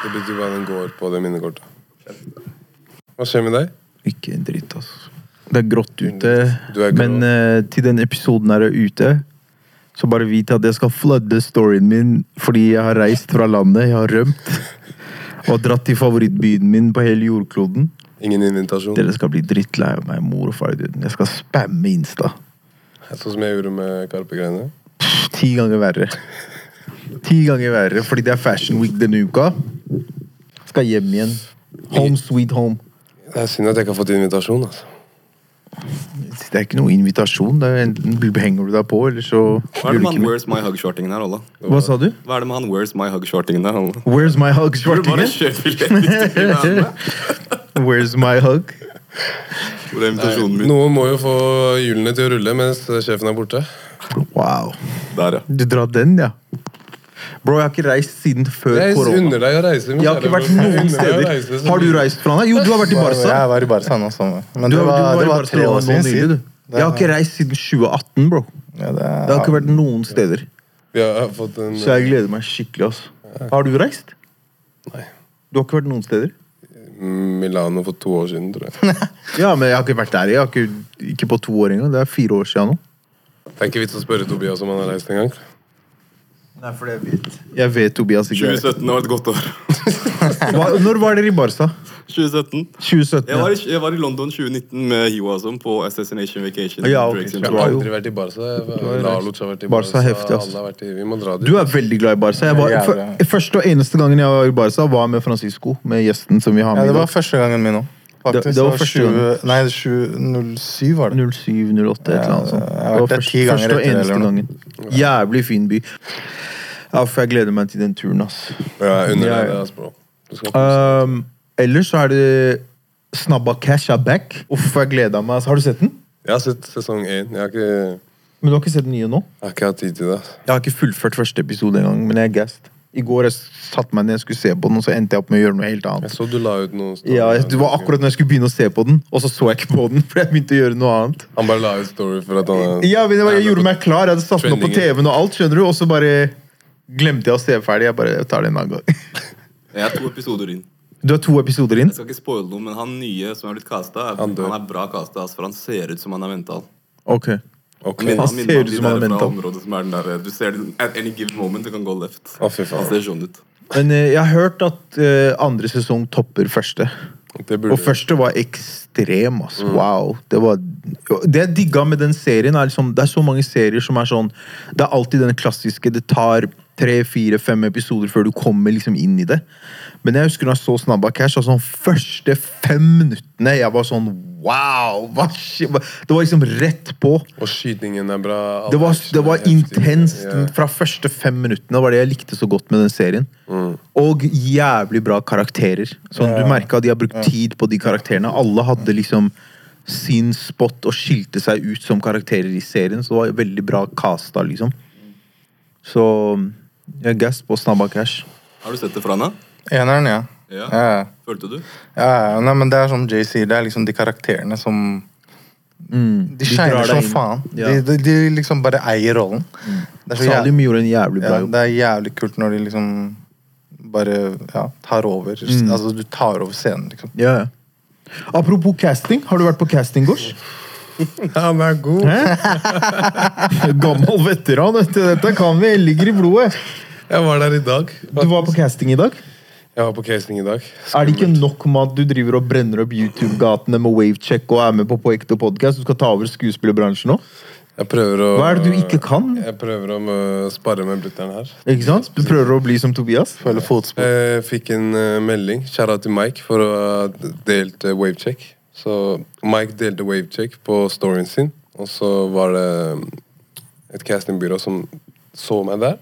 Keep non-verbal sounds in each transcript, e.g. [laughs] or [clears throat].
Det betyr bare den går på det minnekortet. Hva skjer med deg? Ikke en dritt, altså. Det er grått ute, er men uh, til den episoden her er ute, så bare vit at jeg skal floode storyen min fordi jeg har reist fra landet, jeg har rømt. [laughs] Og dratt til favorittbyen min på hele jordkloden. Ingen invitasjon? Dere skal bli drittlei av meg, mor og far. Jeg skal spamme Insta. Sånn som jeg gjorde med Karpe-greiene? Ti ganger verre. [laughs] Ti ganger verre, fordi det er Fashion Week denne uka. Skal hjem igjen. Home sweet home. Det er synd at jeg ikke har fått invitasjon. altså. Det er ikke noe invitasjon. Det er Enten henger du deg på, eller så Hva er det med han Where's My Hug-shortingen her, Olla? Hva sa du? Hva er det med han Where's My Hug-shortingen der, Olla? Where's my hug, Du bare svartingen? kjøp billett hvis du vil være med. [laughs] Where's my hug? Hvor er invitasjonen min? Noen må jo få hjulene til å rulle mens sjefen er borte. Wow. Der, ja. Du drar den, ja. Bro, jeg har ikke reist siden før Jeg korona. unner deg å reise. Jeg har ikke vært noen steder. Har du reist fra deg? Jo, du har vært i Barca. Jeg var i Barca nå sommer. Men Du, det var, det var tre år siden. siden. Jeg har ikke reist siden 2018, bro. Ja, det, har ikke vært noen steder. En Så jeg gleder meg skikkelig. altså. Har du reist? Nei. Du har ikke vært noen steder? Milano for to år siden, tror jeg. [laughs] Ja, men jeg har ikke vært der. Jeg har ikke, ikke på to år engang. Det er fire år siden nå. Det er ikke vits å spørre Tobias om han har reist en gang. Nei, for jeg vet. Jeg vet Tobias ikke. 2017 var et godt år. [laughs] Hva, når var dere i Barca? 2017. 2017. Jeg var, i, jeg var i London 2019 med Hiwa som på Assassination Vacation. Ja, okay. Jeg har aldri vært i Barca. har har vært i Barca Barca. er heftig, altså. Alle har vært i, vi må dra dit. Du er veldig glad i Barca. Jeg var, for, første og eneste gangen jeg var i Barca, var med Francisco. Med gjesten som vi har ja, med det var første gangen min òg. Faktisk. Det- det var første 20, Nei, 2007 var det. 07-08, et eller annet sånt. Jeg Det har var vært der første, ti ganger første og eneste eller gangen. Jævlig fin by. Ja, for jeg gleder meg til den turen, ass. Ja, ja. det, ass. Um, ellers så er det Snabba Cash er back. Uff, jeg gleder meg. Har du sett den? Jeg har sett sesong én. Jeg har ikke, Men du har ikke sett den nye nå? jeg har ikke hatt tid til det. Jeg har ikke fullført første episode engang, men jeg er gassed. I går jeg satte meg ned jeg skulle se på den, og så endte jeg opp med å gjøre noe helt annet. Jeg så du la ut noe. story, Ja, Det var akkurat når jeg skulle begynne å se på den, og så så jeg ikke på den. [laughs] For jeg begynte å gjøre noe annet. Han bare la ut story for at han Ja, men jeg, var, Jeg gjorde meg klar, jeg hadde satt den opp på TV-en og alt, skjønner du, og så bare glemte jeg å se ferdig. Jeg bare jeg tar det en annen gang. [laughs] Jeg er to episoder inn. Du har to episoder inn. Jeg skal ikke spoile noe, men han nye som er blitt casta, Han han, er bra casta, for han ser ut som han er mental. Ok. Ok. Han minner- Han han minner ser ut som han er mental. området som er den der, Du ser at any given moment, det kan gå left. Faen. Han ser sånn ut. Men uh, jeg har hørt at uh, andre sesong topper første. Og første var ekstrem, ass. Wow. Det, var, det jeg digga med den serien, er liksom Det er så mange serier som er sånn Det er alltid den klassiske. Det tar tre, fire, fem episoder før du kommer liksom inn i det. Men jeg husker når jeg så Snabba Cash, altså de første fem minuttene Jeg var sånn Wow! Hva? Det var liksom rett på. Og skytingen er bra. Det var, det var intenst yeah. fra første fem minuttene. Det var det jeg likte så godt med den serien. Og jævlig bra karakterer. Sånn, Du Ja. merka de har brukt tid på de karakterene. Alle hadde liksom sin spot og skilte seg ut som karakterer i serien. Så det var veldig bra casta, liksom. Så jeg er gass på Snabba Cash. Har du sett det fra henne? Eneren, ja. Ja. ja. Følte du? ja. ja nei, men det er som Jay sier, det er liksom de karakterene som Mm, De shiner som inn. faen. Ja. De, de, de liksom bare eier rollen. Så Salim gjorde en jævlig bra ja, jobb. det er jævlig kult når de liksom bare ja, tar over. Mm. Altså, du tar over scenen, liksom. Ja, ja. Apropos casting, har du vært på casting, Gors? [laughs] Han er god. [laughs] Gammel veteran, vet. Dette kan vi. Ligger i blodet. Jeg var der i dag. Du var på casting i dag? Jeg var på casting i dag. Er det ikke nok med at du driver og brenner opp YouTube-gatene med wavecheck og er med på På ekte podcast? Du skal ta over skuespillerbransjen nå? Jeg prøver å Hva er det du ikke kan? Jeg prøver å spare med brutter'n her. Ikke sant? Du prøver å bli som Tobias? Følge fotspor. Jeg fikk en uh, melding, kjære til Mike, for å ha delt uh, wavecheck. Så Mike delte wavecheck på storyen sin, og så var det um, et castingbyrå som så meg der.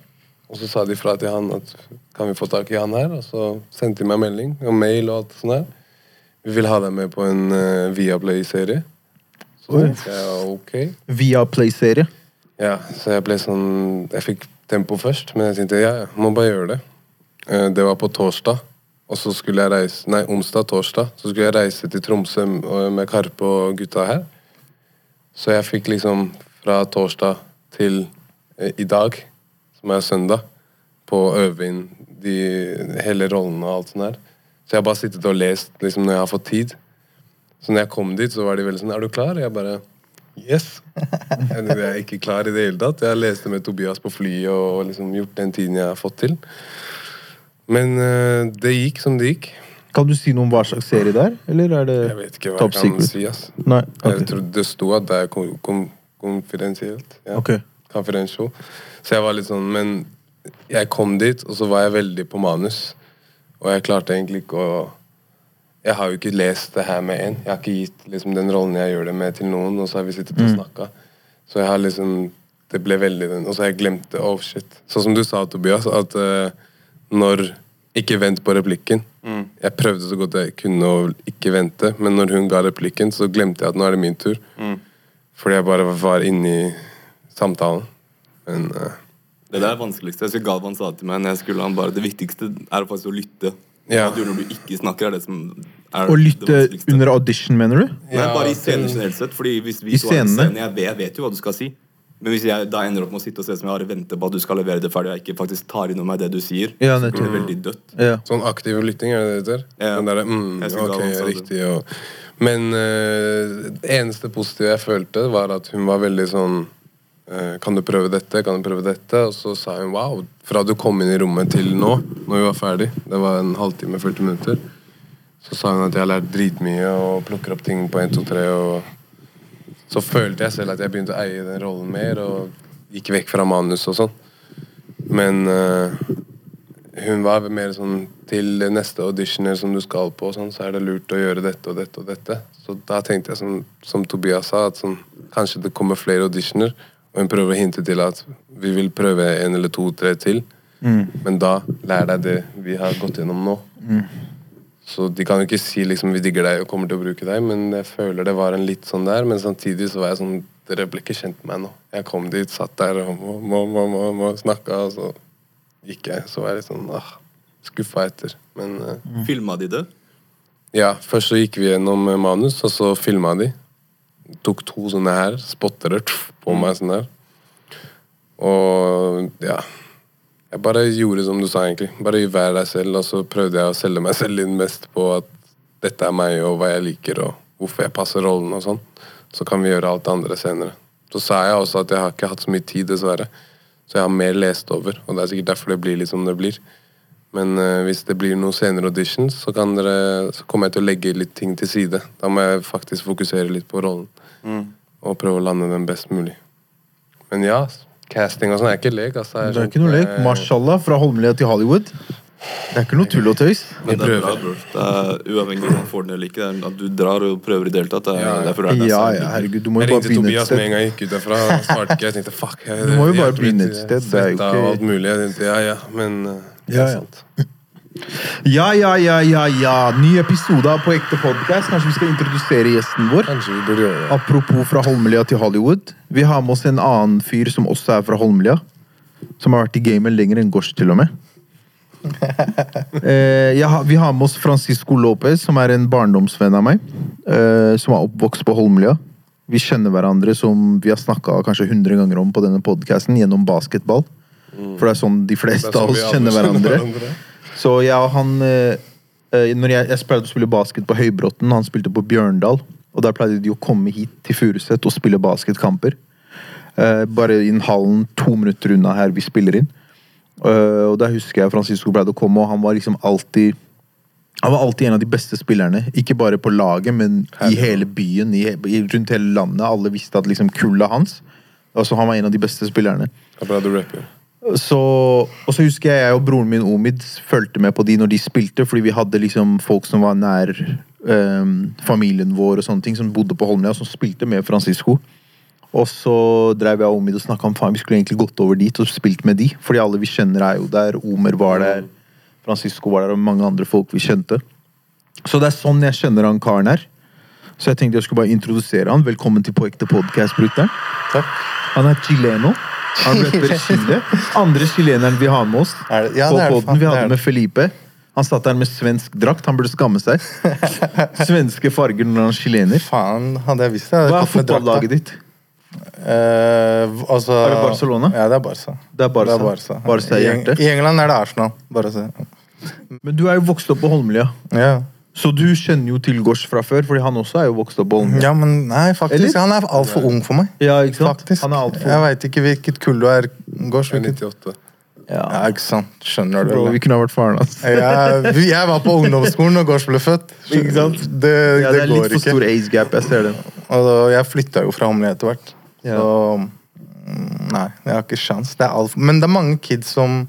Og så sa de fra til han at kan vi få tak i han her? Og så sendte de meg melding og mail og alt sånt der. Vi vil ha deg med på en uh, Viaplay-serie. Så tenkte jeg ok. Via Play-serie. Ja, så jeg ble sånn Jeg fikk tempo først, men jeg tenkte ja, jeg må bare gjøre det. Uh, Det var på torsdag, og så skulle jeg reise Nei, onsdag-torsdag. Så skulle jeg reise til Tromsø med Karpe og gutta her. Så jeg fikk liksom fra torsdag til eh, i dag, som er søndag, på å øve inn de, hele rollene og alt sånt der. Så jeg har bare sittet og lest liksom, når jeg har fått tid. Så når jeg kom dit, så var de veldig sånn Er du klar? Jeg bare Yes. Jeg jeg er ikke klar i det hele tatt. Jeg leste med Tobias på flyet og liksom gjort den tiden jeg har fått til. Men uh, det gikk som det gikk. Kan du si noe om hva slags serie det er? Eller er det Jeg vet ikke hva Top jeg kan secret? si. ass. Nei. Jeg trodde tror det sto at det er kon kon konfidensielt. Ja. Ok. Confidential. Så jeg var litt sånn Men jeg kom dit, og så var jeg veldig på manus. Og jeg klarte egentlig ikke å Jeg har jo ikke lest det her med en. Jeg har ikke gitt liksom, den rollen jeg gjør det med, til noen, og så har vi sittet og snakka. Så jeg har liksom Det ble veldig den Og så har jeg glemt det. Oh, shit. Sånn som du sa, Tobias, at eh, når Ikke vent på replikken. Jeg prøvde så godt jeg kunne å ikke vente, men når hun ga replikken, så glemte jeg at nå er det min tur. Fordi jeg bare var inne i samtalen. Men uh, Det der er vanskeligste. Jeg husker Galvan sa til meg når jeg skulle han bare, Det viktigste er faktisk å lytte. Ja. Du når du ikke snakker, er det som er Å lytte under audition, mener du? Nei, bare i scenen generelt sett. Fordi hvis vi I er en scenene? scene, jeg vet, jeg vet jo hva du skal si. Men hvis jeg da ender opp med å sitte og se som jeg har og vente på at du skal levere det ferdig, og jeg ikke faktisk tar inn meg det du sier, Ja, så blir det veldig dødt. Ja. Sånn aktiv lytting, er det det heter? Ja. Den derre mm, Ok, riktig. Og, men uh, det eneste positive jeg følte, var at hun var veldig sånn eh, Kan du prøve dette? Kan du prøve dette? Og så sa hun wow. Fra du kom inn i rommet til nå, når vi var ferdig, det var en halvtime, 40 minutter, så sa hun at jeg har lært dritmye og plukker opp ting på 1, 2, 3. Og så følte jeg selv at jeg begynte å eie den rollen mer og gikk vekk fra manus og sånn. Men uh, hun var mer sånn til neste auditioner som du skal på, sånn, så er det lurt å gjøre dette og dette og dette. Så da tenkte jeg, som, som Tobias sa, at sånn, kanskje det kommer flere auditioner, og hun prøver å hinte til at vi vil prøve en eller to, tre til. Men da lær deg det vi har gått gjennom nå. Så de kan jo ikke si liksom vi digger deg og kommer til å bruke deg, men jeg føler det var en litt sånn der. Men samtidig så var jeg sånn Dere ble ikke kjent med meg nå. Jeg kom dit, satt der og må, må, må, må, må snakka, og så gikk jeg. Så var jeg litt sånn ah, skuffa etter. Men eh, Filma de det? ja, først så gikk vi gjennom eh, manus, og så filma de. Tok to sånne her, spottere på meg sånn der. Og ja Jeg bare gjorde som du sa, egentlig. Bare vær deg selv, og så prøvde jeg å selge meg selv inn mest på at dette er meg, og hva jeg liker, og hvorfor jeg passer rollen og sånn. Så kan vi gjøre alt det andre senere. Så sa jeg også at jeg har ikke hatt så mye tid, dessverre. Så jeg har mer lest over, og det er sikkert derfor det blir litt som det blir. Men uh, hvis det blir noen senere auditions, så, kan dere, så kommer jeg til å legge litt ting til side. Da må jeg faktisk fokusere litt på rollen. Og prøve å lande den best mulig. Men ja, casting og sånn er ikke lek. Altså, Det er ikke noe lek. Mashallah, fra Holmlia til Hollywood. Det er ikke noe tull og tøys. Men det er bra, bror. bro. Det er uavhengig om man får den eller ikke. Det er At du drar og prøver i det hele tatt. Det er Ja, ja. derfor du er der. Ja, ja, herregud, du må jo bare begynne et sted. Jeg ringte Tobias med en gang jeg gikk ut derfra. Han svarte ikke. Jeg tenkte fuck. Jeg, Du må jo bare begynne et sted, det er jo ikke- og alt mulig. Jeg tenkte, ja, ja, men eh, det Ja, er sant. Ja, ja, ja, ja, ja. Ny episode av På ekte podcast. Kanskje vi skal introdusere gjesten vår? Kanskje vi burde gjøre det. Apropos fra Holmlia til Hollywood. Vi har med oss en annen fyr som også er fra Holmlia. Som har vært i gamet lenger enn Gosh, til og med. [laughs] Eh, ja, vi har med oss Francisco Lopez, som er en barndomsvenn av meg. eh, som er oppvokst på Holmlia. Vi kjenner hverandre som vi har snakka kanskje 100 ganger om på denne podcasten, gjennom basketball. For det er sånn de fleste sånn av oss kjenner hverandre. Så jeg og han eh, eh, når jeg, jeg pleide å spille basket på Høybråten, han spilte på Bjørndal. Og der pleide de å komme hit til Furuset og spille basketkamper. Uh, bare i den hallen to minutter unna her vi spiller inn. Uh, og der husker jeg Francisco pleide å komme, og han var liksom alltid han var alltid en av de beste spillerne. Ikke bare på laget, men i hele byen, i, rundt hele landet. Alle visste at liksom kullet hans altså Han var en av de beste spillerne. Han er å rappe. Så, og så husker jeg jeg og broren min Omid fulgte med på de når de spilte, fordi vi hadde liksom folk som var nær um, familien vår og sånne ting, som bodde på Holmlia, som spilte med Francisco. Og så drev jeg og Omid og snakka om faen, vi skulle egentlig gått over dit og spilt med de. Fordi alle vi kjenner er jo der. Omer var der, Francisco var der, og mange andre folk vi kjente. Så det er sånn jeg kjenner han karen her. Så jeg tenkte jeg skulle bare introdusere han. Velkommen til På ekte podcast, brutter'n. Han er chileno. Han rapper Chile. Andre chileneren vi har med oss det- ja, på podden. Vi hadde med Felipe. Han satt der med svensk drakt. Han burde skamme seg. [laughs] Svenske farger når han er chilener. Faen, hadde jeg visst det. Hva er fotballaget ditt? Uh, altså, Er det Barcelona? Ja, det er Barca. Det er Barca. Det er Barca. Barca i I, England er det Arsenal. Bare se. Men du er jo vokst opp på Holmlia. Ja. Så du kjenner jo til Gosh fra før, fordi han også er jo vokst opp Bollen? Ja, men nei, faktisk. Eller? Han er altfor ung for meg. Ja, ikke sant? Faktisk. Han er alt for Jeg veit ikke hvilket kull du er, Gosh. Hvilket... 98. ja. Ja, ikke sant. Skjønner du? Bro, vi kunne ha vært faren hans. jeg, ja, jeg var på ungdomsskolen når Gosh ble født. [laughs] Ikke sant? Det, Ja, det det er litt for stor age gap. Jeg ser det. Og da, jeg flytta jo fra Holmlia etter hvert. Ja. Så mm, Nei, jeg har ikke sjans. Det er alt. Men det er mange kids som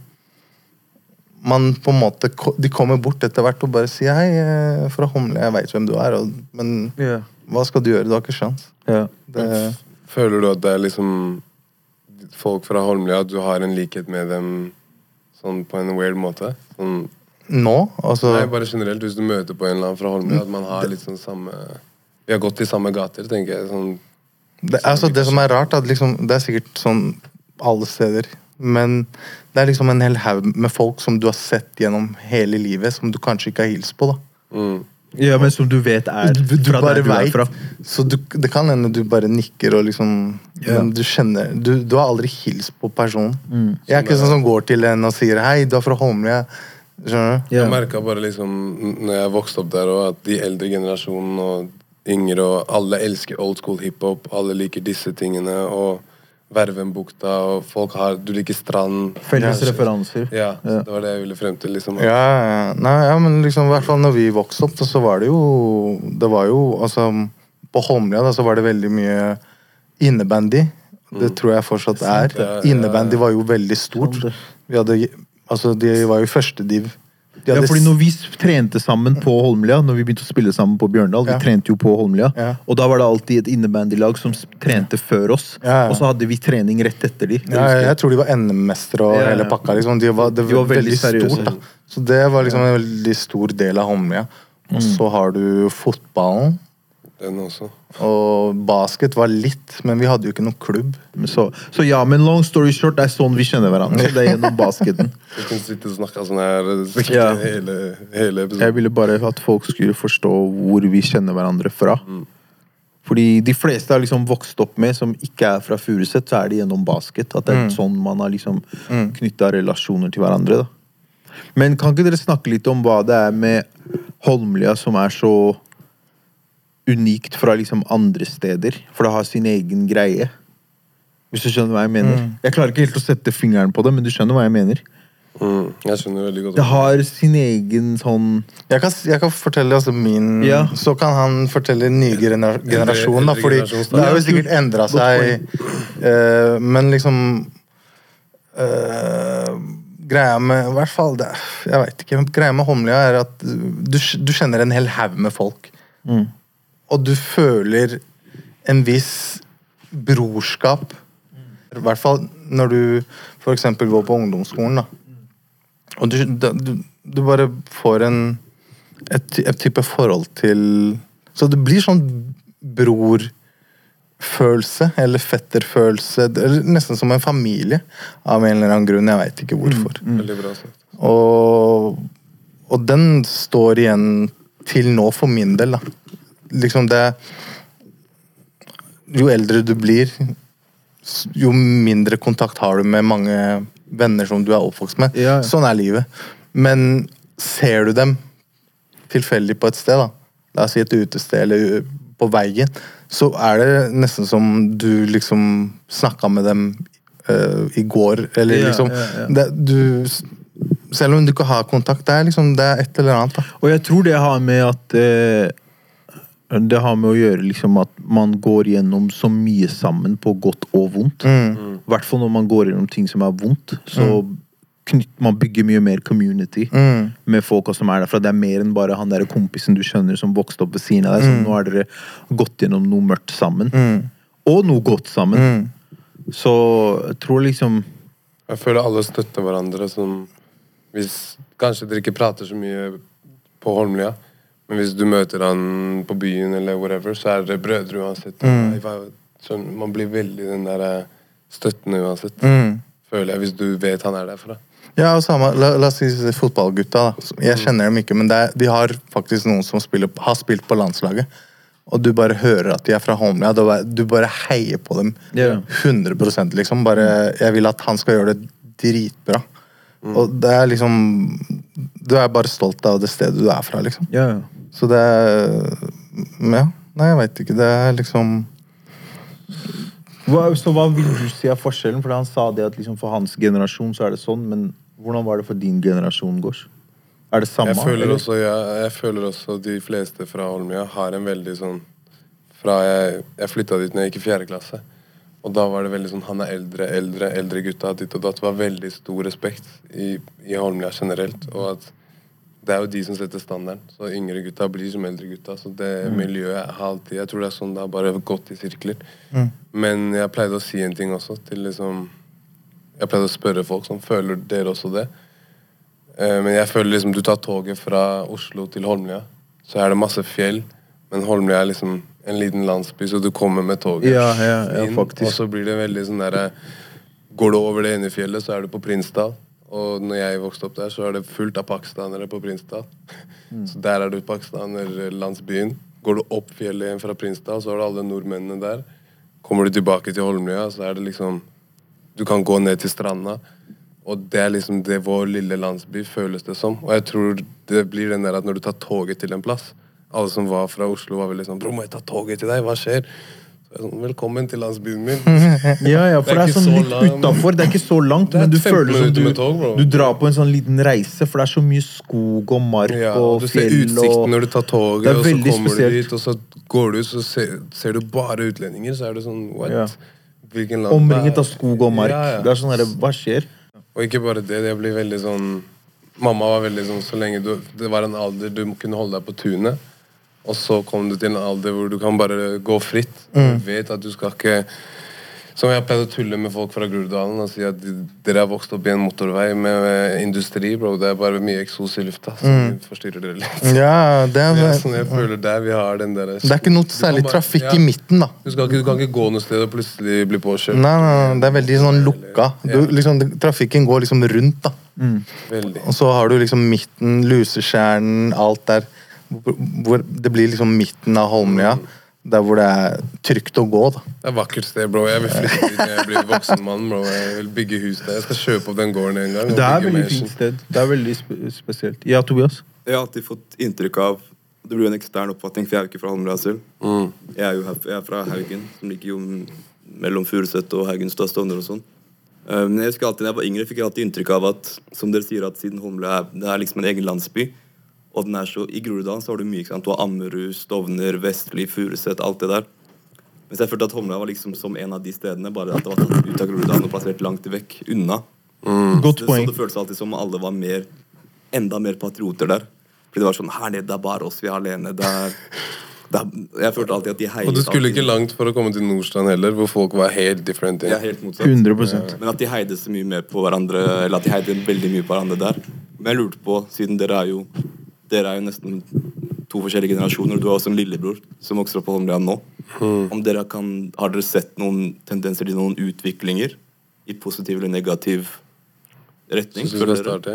man på en måte De kommer bort etter hvert og bare sier 'hei, er fra Holmlia, jeg veit hvem du er', og, men yeah. hva skal du gjøre? Du har ikke sjans. Yeah. Det, Føler du at det er liksom folk fra Holmlia, at du har en likhet med dem sånn på en weird måte? Sånn, nå, altså nei, bare generelt, hvis du møter på en eller annen fra Holmlia, at man har litt sånn samme Vi har gått i samme gater, tenker jeg. Sånn, det, altså, det som er rart, at liksom, det er sikkert sånn alle steder. Men det er liksom en hel haug med folk som du har sett gjennom hele livet, som du kanskje ikke har hilst på. da mm, ja, men som du vet er du, du fra bare der du er fra. Så du, det kan hende du bare nikker og liksom Ja. Men du kjenner du, du har aldri hilst på personen. Mm. Jeg er ikke sånn som går til en og sier 'hei, du er fra Holmlia'. Skjønner du? Ja. Jeg merka bare liksom, når jeg vokste opp der, og at de eldre generasjonen og yngre og alle elsker old school hiphop. Alle liker disse tingene. og Vervenbukta, og folk har Du liker strand. Felles referanser. Ja, Ja. det var det jeg ville frem til. liksom. Ja. Nei, ja, men liksom, i hvert fall når vi vokste opp, så var det jo Det var jo altså På Holmlia da, så var det veldig mye innebandy. Det tror jeg fortsatt er. Innebandy var jo veldig stort. Vi hadde, altså, de var jo førstediv Ja, hadde fordi når vi trente sammen på Holmlia, når vi begynte å spille sammen på Bjørndal, vi trente jo på Holmlia, og da var det alltid et innebandylag som trente før oss, og så hadde vi trening rett etter de. Jeg, tror de var NM-mestere og hele pakka. Liksom. De var, det De var, var veldig veldig, seriøse. stort. da. Så det var liksom en veldig stor del av Holmlia. Mm. Og så har du fotballen. Den også. Og basket var litt, men vi hadde jo ikke noen klubb. Så, så ja, men long story short, det er sånn vi kjenner hverandre. Det er gjennom basketen. [laughs] Vi kunne sitte og snakke sånn her sikkert Ja. hele, hele Jeg ville bare at folk skulle forstå hvor vi kjenner hverandre fra. Fordi de fleste har liksom vokst opp med, som ikke er fra Furuset, så er det gjennom basket. At det er sånn man har liksom knytta relasjoner til hverandre. da. Men kan ikke dere snakke litt om hva det er med Holmlia som er så unikt fra liksom andre steder? For det har sin egen greie. Hvis du skjønner hva jeg mener? Jeg klarer ikke helt å sette fingeren på det, men du skjønner hva jeg mener? Mm, jeg skjønner veldig godt. Det har sin egen sånn Jeg kan, jeg kan fortelle altså min Ja. Så kan han fortelle ny gener generasjon, da. Fordi det har jo sikkert endra seg. Uh, men liksom uh, Greia med I hvert fall det, Jeg veit ikke. Greia med Holmlia er at du, du kjenner en hel haug med folk. Mm. Og du føler en viss brorskap. I hvert fall når du f.eks. går på ungdomsskolen. da. Og du, du, du bare får en et, et type forhold til Så det blir sånn brorfølelse, eller fetterfølelse. Det er nesten som en familie, av en eller annen grunn. Jeg veit ikke hvorfor. Bra sagt. Og, og den står igjen til nå, for min del. da. Liksom det Jo eldre du blir, jo mindre kontakt har du med mange venner som du er oppvokst med. Ja, ja. Sånn er livet. Men ser du dem tilfeldig på et sted, da, la oss si et utested eller på veien, så er det nesten som du liksom snakka med dem uh, i går, eller Ja, liksom. Det, du, Selv om du ikke har kontakt, det er liksom det er et eller annet. da. Og jeg tror det har med at eh, Det har med å gjøre liksom at man går gjennom så mye sammen på godt og vondt. Mm. Hvert fall når man går gjennom ting som er vondt. Så knytt, man bygger mye mer community Mm. med folka som er derfra. Det er mer enn bare han der kompisen du skjønner som vokste opp ved siden av deg. Så nå har dere gått gjennom noe mørkt sammen. Mm. Og noe godt sammen. Mm. Så jeg tror liksom Jeg føler alle støtter hverandre. Som hvis Kanskje dere ikke prater så mye på Holmlia, men hvis du møter han på byen eller whatever, så er dere brødre uansett. Mm. Sånn, man blir veldig den der eh, støttende uansett. Mm. Føler jeg, hvis du vet han er derfra. Ja, og samme, la, la oss si fotballgutta. da. Jeg kjenner dem ikke, men det er, de har faktisk noen som spiller, har spilt på landslaget. og du bare hører at de er fra Holmlia, du bare heier på dem Yeah. 100 liksom. Bare, jeg vil at han skal gjøre det dritbra. Og det er liksom Du er bare stolt av det stedet du er fra, liksom. Ja, ja. Så det er Ja. Nei, jeg veit ikke. Det er liksom Hva, så hva vil du si er forskjellen? For han sa det at liksom for hans generasjon så er det sånn, men hvordan var det for din generasjon, Gors? Er det samme? Jeg føler, eller? også, jeg, jeg føler også de fleste fra Holmlia har en veldig sånn Fra jeg, jeg flytta dit når jeg gikk i fjerde klasse. Og da var det veldig sånn Han er eldre, eldre, eldre gutta. Ditt og datt. Det var veldig stor respekt i, i Holmlia generelt. Og at det er jo de som setter standarden. Så yngre gutta blir som eldre gutta. Så det miljøet har alltid Jeg tror det er sånn det har bare gått i sirkler. Men jeg pleide å si en ting også til liksom Jeg pleide å spørre folk som føler dere også det. Eh, Men jeg føler liksom du tar toget fra Oslo til Holmlia, så er det masse fjell. Men Holmlia er liksom en liten landsby, så du kommer med toget Ja, ja, ja, inn. Og så blir det veldig sånn derre Går du over det ene fjellet, så er du på Prinsdal. Og når jeg vokste opp der, så er det fullt av pakistanere på Prinsdal. Mm. Så der er du pakistanerlandsbyen. Går du opp fjellet igjen fra Prinsdal, så har du alle nordmennene der. Kommer du tilbake til Holmlia, så er det liksom Du kan gå ned til stranda. Og det er liksom det vår lille landsby føles det som. Og jeg tror det blir den der at når du tar toget til en plass Alle som var fra Oslo, var vel liksom 'Bro, må jeg ta toget til deg? Hva skjer?' Sånn, 'Velkommen til landsbyen min'. [laughs] Ja, ja, for det er sånn litt utafor. Det er ikke så langt, men du føler som du, tog, du drar på en sånn liten reise, for det er så mye skog og mark Ja, og og du ser utsikten og når du tar toget, og så kommer spesielt. du dit, og så går du så ser, ser du bare utlendinger. Så er det sånn What? Ja. Hvilken land Omringet av skog og mark. Ja. Det er sånn herre, hva skjer? Og ikke bare det, det blir veldig sånn Mamma var veldig sånn så lenge du Det var en alder du kunne holde deg på tunet. Og så kom du til en alder hvor du kan bare gå fritt. Du vet at du skal ikke Som jeg pleide å tulle med folk fra Groruddalen og si at de, dere har vokst opp i en motorvei med, med industri, bro. Det er bare mye eksos i lufta som forstyrrer dere litt. Ja, det Det er er, sånn jeg føler der vi har den der det er ikke noe særlig trafikk i midten, da. Du, skal ikke, du kan ikke gå noe sted og plutselig bli påkjørt. Nei, nei, nei, det er veldig sånn lukka. Du, liksom, trafikken går liksom rundt, da. Mm. Og så har du liksom midten, Lusekjernen, alt der. Hvor, det blir liksom midten av Holmlia. Der hvor det er trygt å gå, da. Det er et vakkert sted, bro. Jeg vil flytte dit når jeg blir voksen mann. bro. Jeg vil bygge hus der. Jeg skal kjøpe opp den gården en gang. og Det er veldig mansion. fint sted. Det er veldig sp spesielt. Ja, Tobias? Jeg har alltid fått inntrykk av Det blir jo en ekstern oppfatning, for jeg er jo ikke fra Holmlia selv. Mm. Jeg er jo her, jeg er fra Haugen, som ligger jo mellom Furuset og Haugenstad Stovner og sånn. Eh, Men jeg husker alltid, da jeg var yngre, fikk jeg alltid inntrykk av at som dere sier, at siden Holmlia er, det er liksom en egen landsby, og den er så, i Groruddalen så har du mye. ikke sant? Du har Ammerud, Stovner, Vestli, Furuset, alt det der. Mens jeg følte at Holmlia var liksom som en av de stedene, bare at det var tatt ut av Groruddalen og plassert langt vekk unna. Godt poeng. så det føltes alltid som alle var mer, enda mer patrioter der. Fordi det var sånn Her nede det er bare oss, vi er alene. Det er, det er, jeg følte alltid at de heiet Og du skulle alltid- ikke langt for å komme til Nordstrand heller, hvor folk var helt different. Er helt motsatt. 100% Men at de heide så mye mer på hverandre, eller at de heide veldig mye på hverandre der. Men jeg lurte på, siden dere er jo Dere er jo nesten to forskjellige generasjoner, og du har også en lillebror som vokser opp på Holmlia nå. Om dere kan, Har dere sett noen tendenser til noen utviklinger i positiv eller negativ retning? Du?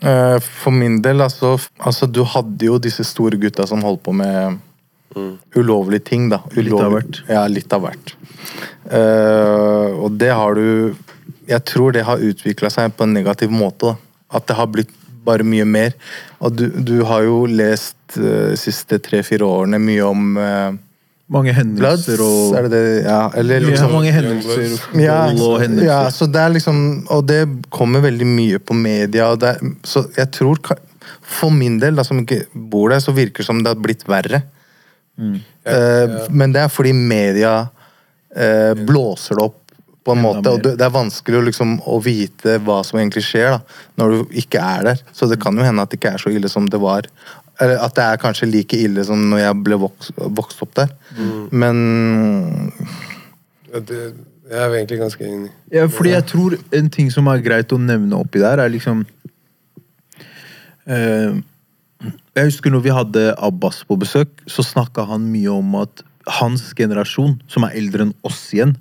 Eh, For min del, altså, altså Du hadde jo disse store gutta som holdt på med ulovlige ting, da. Litt av hvert. Ja, litt av hvert. Uh, og det har du Jeg tror det har utvikla seg på en negativ måte. da. At det har blitt bare mye mer. Og du, du har jo lest de de siste tre-fire årene mye om uh, Mange hendelser og er det det? Ja, eller Ja, liksom mange hendelser. Ja, og hendelser. ja, så det er liksom Og det kommer veldig mye på media. Og det, så jeg tror For min del, da, som ikke bor der, så virker det som det har blitt verre. Eh, Men det er fordi media eh, blåser det opp på en måte. Og det, er vanskelig liksom, å vite hva som egentlig skjer da, når du ikke er der. Så det kan jo hende at det ikke er så ille som det var. Eller at det er kanskje like ille som når jeg ble vokst, vokst opp der. Men Ja, det, jeg er egentlig ganske enig. Ja, fordi jeg tror en ting som er greit å nevne oppi der, er liksom eh, Jeg husker når vi hadde Abbas på besøk, så snakka han mye om at hans generasjon, som er eldre enn oss igjen,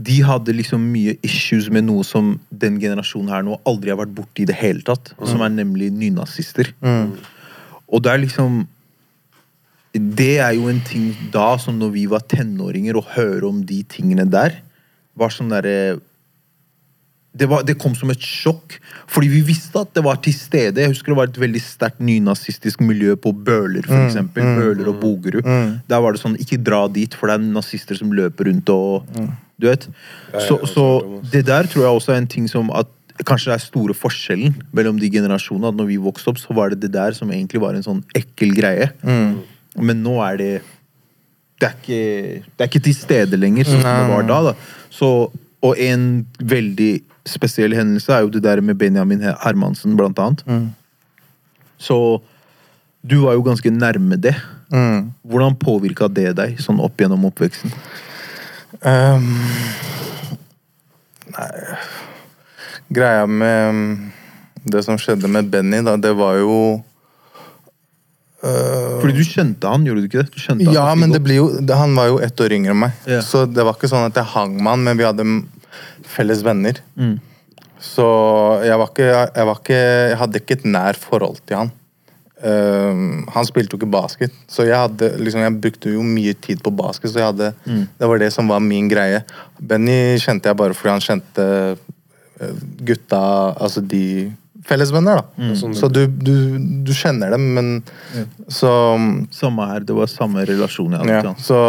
de hadde liksom mye issues med noe som den generasjonen her nå aldri har vært borti i det hele tatt. Som er nemlig nynazister. Og det er liksom det er jo en ting da, som når vi var tenåringer, å høre om de tingene der, var sånn derre det, var, det kom som et sjokk, fordi vi visste at det var til stede. Jeg husker det var et veldig sterkt nynazistisk miljø på Bøler, for eksempel. Bøler og Bogerud. Der var det sånn, ikke dra dit, for det er nazister som løper rundt og Du vet? Så, så det der tror jeg også er en ting som at Kanskje det er store forskjellen mellom de generasjonene. At når vi vokste opp, så var det det der som egentlig var en sånn ekkel greie. Men nå er det det er, ikke, det er ikke til stede lenger, sånn som det var da. da. Så, og en veldig spesiell hendelse er jo det der med Benjamin Hermansen, blant annet. Så du var jo ganske nærme det. Mm. Hvordan påvirka det deg sånn opp gjennom oppveksten? Um, nei Greia med mm, det som skjedde med Benny, da, det var jo uh, Fordi du kjente han, gjorde du ikke det? Du Ja, men det jo, han var jo ett år yngre enn meg. Yeah. Så det var ikke sånn at jeg hang med han, men vi hadde felles venner. Mm. Så jeg var ikke jeg, var ikke jeg hadde ikke et nær forhold til han. Um, han spilte jo ikke basket, så jeg, hadde, liksom, jeg brukte jo mye tid på basket. Så jeg hadde, Mm. det var det som var min greie. Benny kjente jeg bare fordi han kjente eh, gutta Altså de fellesvenner, da. Mm. Så du, du, du kjenner dem, men så Samme her, det var samme relasjon jeg hadde ja, så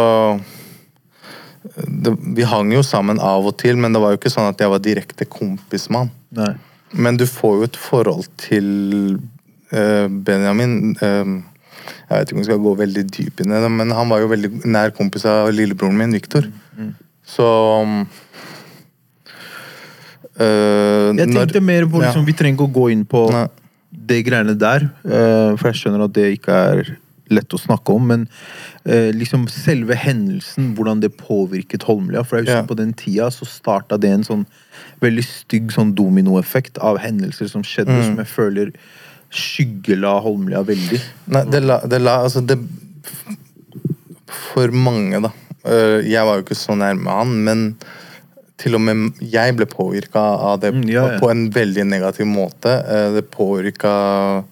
det, Vi hang jo sammen av og til, men det var jo ikke sånn at jeg var direkte kompis med han. Nei. Men du får jo et forhold til uh, Benjamin Uh, Jeg vet ikke om vi skal gå veldig dypt inn i det, men han var jo veldig nær kompis av lillebroren min, Viktor. Så eh, Jeg når- tenkte mer på liksom, Ja. Vi trenger ikke å gå inn på Nei. det greiene der, for jeg skjønner at det ikke er lett å snakke om, men liksom selve hendelsen, hvordan det påvirket Holmlia. For jeg husker Ja. på den tida så starta det en sånn veldig stygg sånn dominoeffekt av hendelser som skjedde, Mm. som jeg føler skyggela Holmlia veldig. Nei, det la, det la Altså, det For mange, da. øh, Jeg var jo ikke så nærme han, men til og med jeg ble påvirka av det Mm, ja, ja. på en veldig negativ måte. Eh, Det påvirka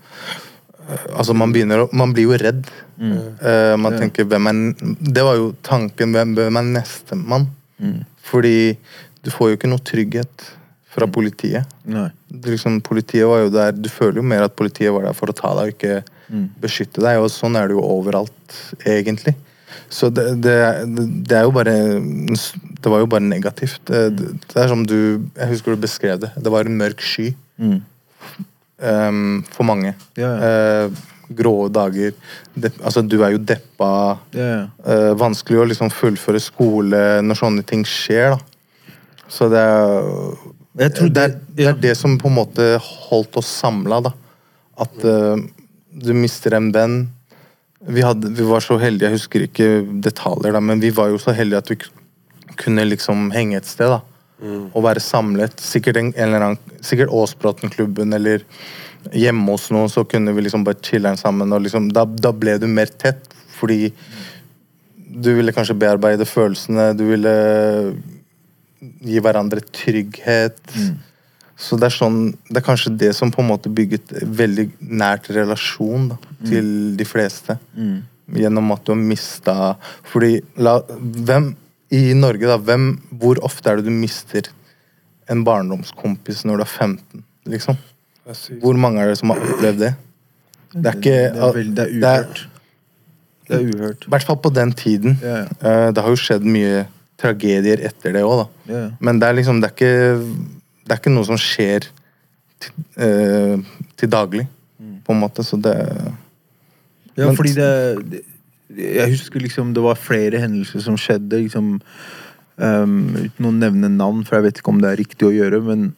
Altså, man begynner å Man blir jo redd. Eh, Man tenker hvem er Det var jo tanken. Hvem, hvem er nestemann? Fordi du får jo ikke noe trygghet fra politiet. Nei. Liksom, politiet var jo der Du føler jo mer at politiet var der for å ta deg og ikke beskytte deg. Og sånn er det jo overalt, egentlig. Så det, det, det er jo bare Det var jo bare negativt. Det, det er som du Jeg husker du beskrev det. Det var en mørk sky Mm. Um, for mange. Ja, Eh, grå dager. Dep, altså, du er jo deppa. Yeah. Eh, vanskelig å liksom fullføre skole når sånne ting skjer, da. Så det er det, er, det- det er det som på en måte holdt oss samla, da. At uh, du mister en venn. Vi, hadde, vi var så heldige, jeg husker ikke detaljer, da, men vi var jo så heldige at vi kunne liksom henge et sted. da. Og være samlet. Sikkert, en, en eller annen, sikkert Åsbråten-klubben eller hjemme hos noen, så kunne vi liksom bare chiller'n sammen. og liksom, da, da ble du mer tett, fordi du ville kanskje bearbeide følelsene. Du ville gi hverandre trygghet. Så det er sånn Det er kanskje det som på en måte bygget veldig nært relasjon da, til de fleste. Gjennom at du har mista Fordi la, hvem i Norge, da, hvem, hvor ofte er det du mister en barndomskompis når du er 15? Liksom? Hvor mange er det som har opplevd det? Det er ikke Det er, veldig, det er uhørt. Det er uhørt. I hvert fall på den tiden. Yeah. Eh, Det har jo skjedd mye tragedier etter det òg, da. Ja, ja. Men det er liksom Det er ikke, det er ikke noe som skjer til, eh, til daglig, på en måte. Så det Ja, Men- fordi det, det Jeg husker liksom det var flere hendelser som skjedde, liksom um, Uten å nevne navn, for jeg vet ikke om det er riktig å gjøre, men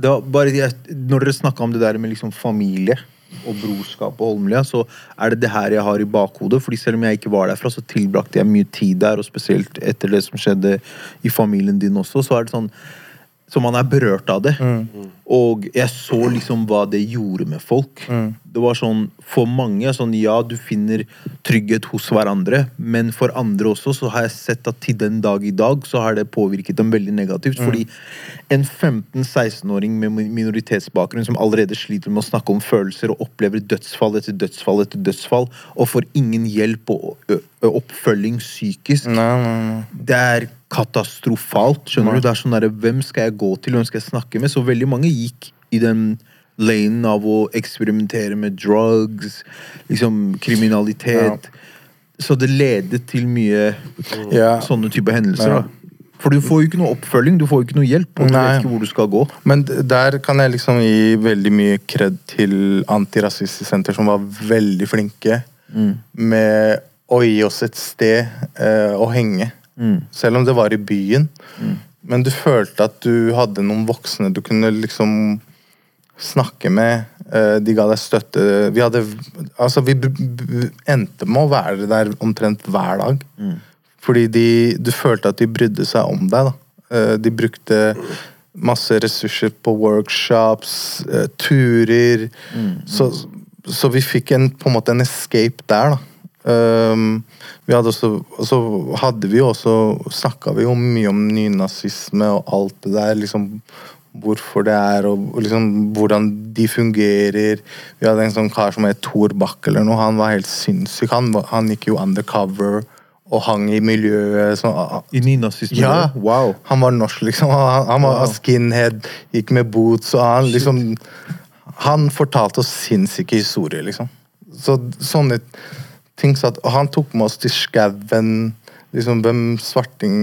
det var bare jeg, Når dere snakka om det der med liksom familie og brorskap og Holmlia, så er det det her jeg har i bakhodet. fordi selv om jeg ikke var derfra, så tilbrakte jeg mye tid der, og spesielt etter det som skjedde i familien din også, så er det sånn Så man er berørt av det. Og jeg så liksom hva det gjorde med folk. Det var sånn, For mange sånn, ja, du finner trygghet hos hverandre, men for andre også så har jeg sett at til den dag i dag så har det påvirket dem veldig negativt. Fordi en 15-16-åring med minoritetsbakgrunn som allerede sliter med å snakke om følelser og opplever dødsfall etter dødsfall etter dødsfall, og får ingen hjelp og oppfølging psykisk Nei, nei, nei. det er katastrofalt. skjønner du? Det er sånn der, Hvem skal jeg gå til, hvem skal jeg snakke med? Så veldig mange gikk i den lanen av å eksperimentere med drugs, liksom kriminalitet. Så det ledet til mye Ja. sånne type hendelser. Ja. da. For du får jo ikke noe oppfølging, du får jo ikke noe hjelp, og du Nei. vet ikke hvor du skal gå. Men der kan jeg liksom gi veldig mye kred til Antirasistisk Senter, som var veldig flinke med å gi oss et sted eh, å henge. Selv om det var i byen. Men du følte at du hadde noen voksne du kunne liksom snakke med. eh, de ga deg støtte. Vi hadde Altså, vi endte med å være der omtrent hver dag. Fordi de, du følte at de brydde seg om deg. da. Eh, De brukte masse ressurser på workshops, eh, turer. Så, så vi fikk en, på en måte en escape der, da. Um, vi hadde også, så hadde vi også Snakka vi jo mye om nynazisme og alt det der. liksom Hvorfor det er, og, liksom hvordan de fungerer. Vi hadde en sånn kar som het Thor Bakke eller noe. Han var helt sinnssyk. Han, han gikk jo undercover og hang i miljøet. Så, I nynazismen? ja. Wow. Han var norsk, liksom. Han, han var Wow. skinhead, gikk med boots, og han liksom Han fortalte oss sinnssyke historier, liksom. Så sånne ting satt Og han tok med oss til skauen. Liksom, hvem svarting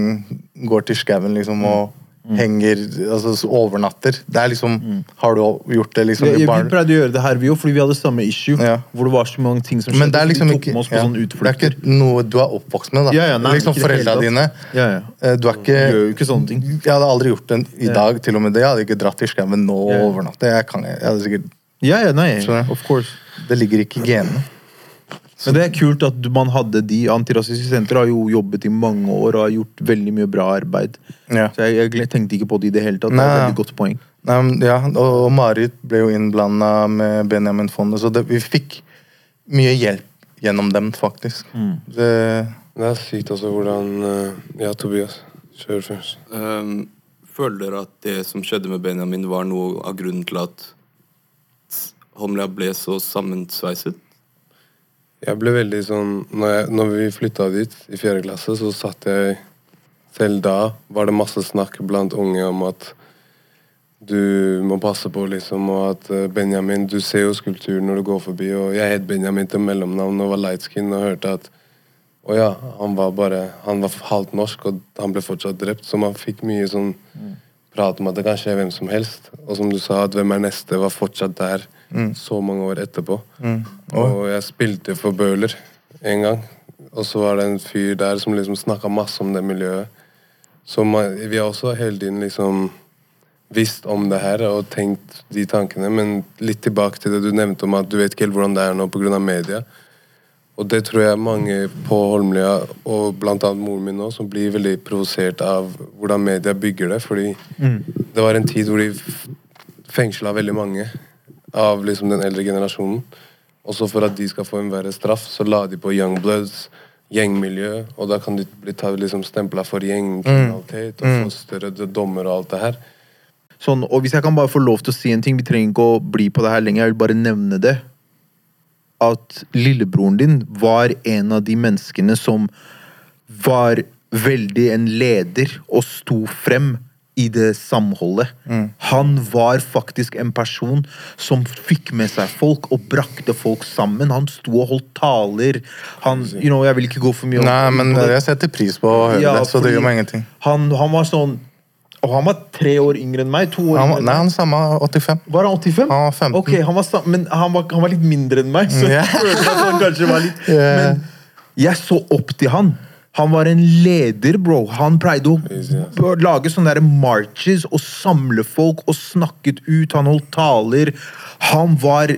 går til skauen, liksom, og henger Altså overnatter. Det er liksom Har du gjort det, liksom, Vi, i vi pleide å gjøre det her, vi òg, fordi vi hadde samme issue. Ja. Hvor det var så mange ting som Men det er liksom ikke, oss på ja, sånne det er ikke noe du er oppvokst med. da Ja, ja, nei, liksom det Foreldra dine Ja, ja. eh, Du er ikke gjør jo ikke sånne ting. Jeg hadde aldri gjort det i dag, til og med det. Jeg hadde ikke dratt til skauen nå og Ja. overnatte. Jeg, kan, jeg hadde sikkert, Ja, ja, nei, of course. det ligger ikke i genene. Men det er kult at man hadde de Antirasistiske sentre har jo jobbet i mange år og har gjort veldig mye bra arbeid. Ja. Så jeg, jeg tenkte ikke på det i det hele tatt. Det er et veldig godt poeng. Nei, ja, og, Marit ble jo innblanda med Benjamin-fondet, så det, vi fikk mye hjelp gjennom dem, faktisk. Det, Det er sykt også hvordan eh, Ja, Tobias. Kjør først. Um, føler dere at det som skjedde med Benjamin, var noe av grunnen til at Holmlia ble så sammensveiset? Jeg ble veldig sånn Når, jeg, når vi flytta dit i fjerde klasse, så satt jeg Selv da var det masse snakk blant unge om at du må passe på, liksom, og at eh, Benjamin Du ser jo skulpturen når du går forbi, og jeg het Benjamin til mellomnavn og var lightskin og hørte at Å ja, han var bare Han var halvt norsk, og han ble fortsatt drept, så man fikk mye sånn prat om at det kan skje hvem som helst. Og som du sa, at Hvem er neste var fortsatt der så mange år etterpå. Og jeg spilte for Bøhler en gang, og så var det en fyr der som liksom snakka masse om det miljøet. Så man, vi har også hele tiden liksom visst om det her og tenkt de tankene, men litt tilbake til det du nevnte om at du vet ikke helt hvordan det er nå pga. media. Og det tror jeg mange på Holmlia, og annet moren min nå, som blir veldig provosert av hvordan media bygger det. Fordi det var en tid hvor de fengsla veldig mange av liksom den eldre generasjonen. Og så for at de skal få en verre straff, så la de på Young Bloods, gjengmiljø, og da kan de bli liksom stempla for gjengkriminalitet og få større dommer og alt det her. Sånn, og hvis jeg kan bare få lov til å si en ting, vi trenger ikke å bli på det her lenger, jeg vil bare nevne det. At lillebroren din var en av de menneskene som var veldig en leder og sto frem i det samholdet. Han var faktisk en person som fikk med seg folk og brakte folk sammen. Han sto og holdt taler. Han, you know, jeg vil ikke gå for mye nei, men jeg setter pris på å høre Ja, det, så det gjør meg ingenting. Han, han var sånn Og han var tre år yngre enn meg. To år Han, yngre var- enn nei, han samme 85. Var han 85? Han var 15. Ok, han var, men han var, han var litt mindre enn meg, så yeah. jeg følte at han kanskje var litt [laughs] yeah. Men jeg så opp til han. Han var en leder, bro. Han pleide å lage sånne der marches og samle folk og snakket ut. Han holdt taler. Han var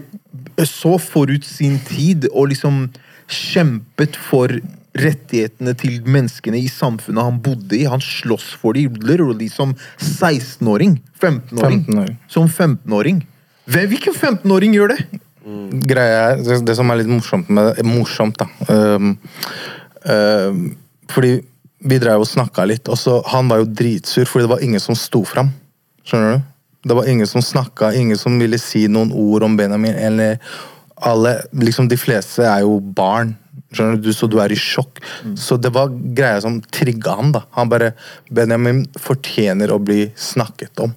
så forut sin tid og liksom kjempet for rettighetene til menneskene i samfunnet han bodde i. Han slåss for dem literally som 16-åring. 15-åring. 15-åring. som 15-åring. Hvem- Hvilken 15-åring gjør det? greia er, det, det som er litt morsomt med det, morsomt da um, um, Fordi vi drev og snakka litt, og så han var jo dritsur fordi det var ingen som sto fram. Skjønner du? Det var ingen som snakka, ingen som ville si noen ord om Benjamin. eller alle, liksom De fleste er jo barn, skjønner du, så du er i sjokk. Så det var greia som trigga han. da. Han bare Benjamin fortjener å bli snakket om.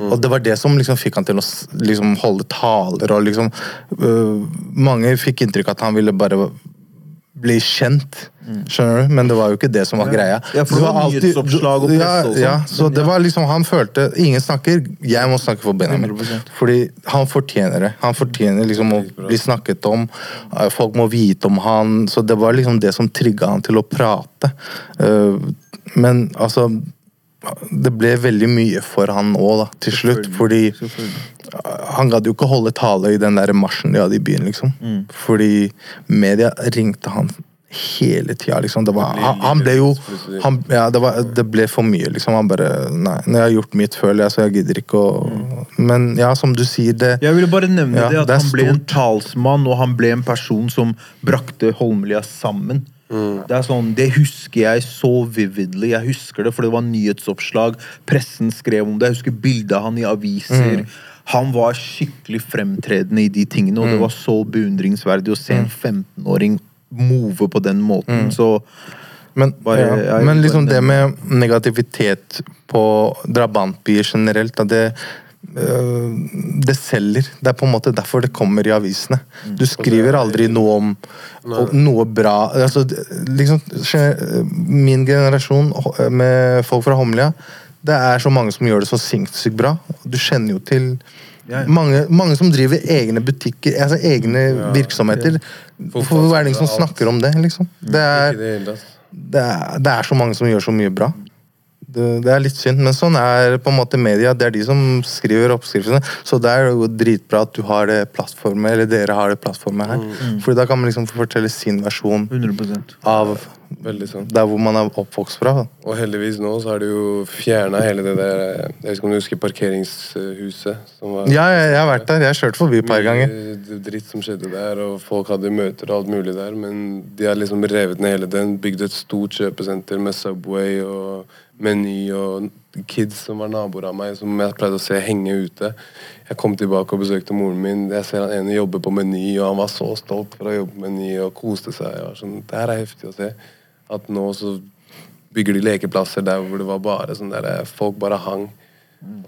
Og det var det som liksom fikk han til å liksom holde taler og liksom øh, Mange fikk inntrykk av at han ville bare bli kjent, skjønner du? Men det var jo ikke det som var greia. Ja, for det var nyhetsoppslag og presse og sånn. ja, så det var liksom Han følte Ingen snakker, jeg må snakke for Benjamin. 100%. Fordi han fortjener det. Han fortjener liksom å bli snakket om. Eh, Folk må vite om han. Så det var liksom det som trigga han til å prate. Eh, Men altså Det ble veldig mye for han òg, til slutt. Fordi han gadd jo ikke holde tale i den der marsjen de hadde i byen, liksom. Mm. Fordi media ringte han hele tida, liksom. Det var, han, han ble jo han, ja, det, var, det ble for mye, liksom. Han bare Nei, når jeg har gjort mitt, føler jeg, så jeg gidder ikke å Men ja, som du sier, det Jeg ville bare nevne Ja, det at det han ble en talsmann, og han ble en person som brakte Holmlia sammen. Det er sånn, det husker jeg så vividly. Jeg husker det, for det var nyhetsoppslag. Pressen skrev om det. Jeg husker bildet av han i aviser. Han var skikkelig fremtredende i de tingene, og det var så beundringsverdig å se en 15-åring move på den måten. Så Men, Bare- ja, jeg- men liksom det med negativitet på drabantbyer generelt, da, det det selger. Det er på en måte derfor det kommer i avisene. Du skriver aldri noe om om noe bra altså, liksom, Min generasjon øh, med folk fra Homlia, det er så mange som gjør det så sinnssykt bra. Du kjenner jo til mange, mange som driver egne butikker, altså egne virksomheter. Hvorfor er det ingen som snakker om det, liksom? Det er, Ikke det tatt. det er, det er så mange som gjør så mye bra. Det, er litt synd, men sånn er på en måte media. Det er de som skriver oppskriftene. Så det er jo dritbra at du har det plattformet, eller dere har det plattformet her. Fordi da kan man liksom få fortelle sin versjon 100 av Veldig der hvor man er oppvokst fra. da. Og heldigvis nå så har de jo fjerna hele det der Jeg vet ikke om du husker parkeringshuset? Som var Ja, jeg, jeg har vært der. Jeg har kjørt forbi et par ganger. Dritt som skjedde der, og folk hadde møter og alt mulig der. Men de har liksom revet ned hele den, bygd et stort kjøpesenter med Subway og Meny og kids som var naboer av meg, som jeg pleide å se henge ute. Jeg kom tilbake og besøkte moren min. Jeg ser han ene jobbe på Meny, og han var så stolt for å jobbe på Meny og koste seg. Var sånn, det her er heftig å se. At nå så bygger de lekeplasser der hvor det var bare sånn der folk bare hang.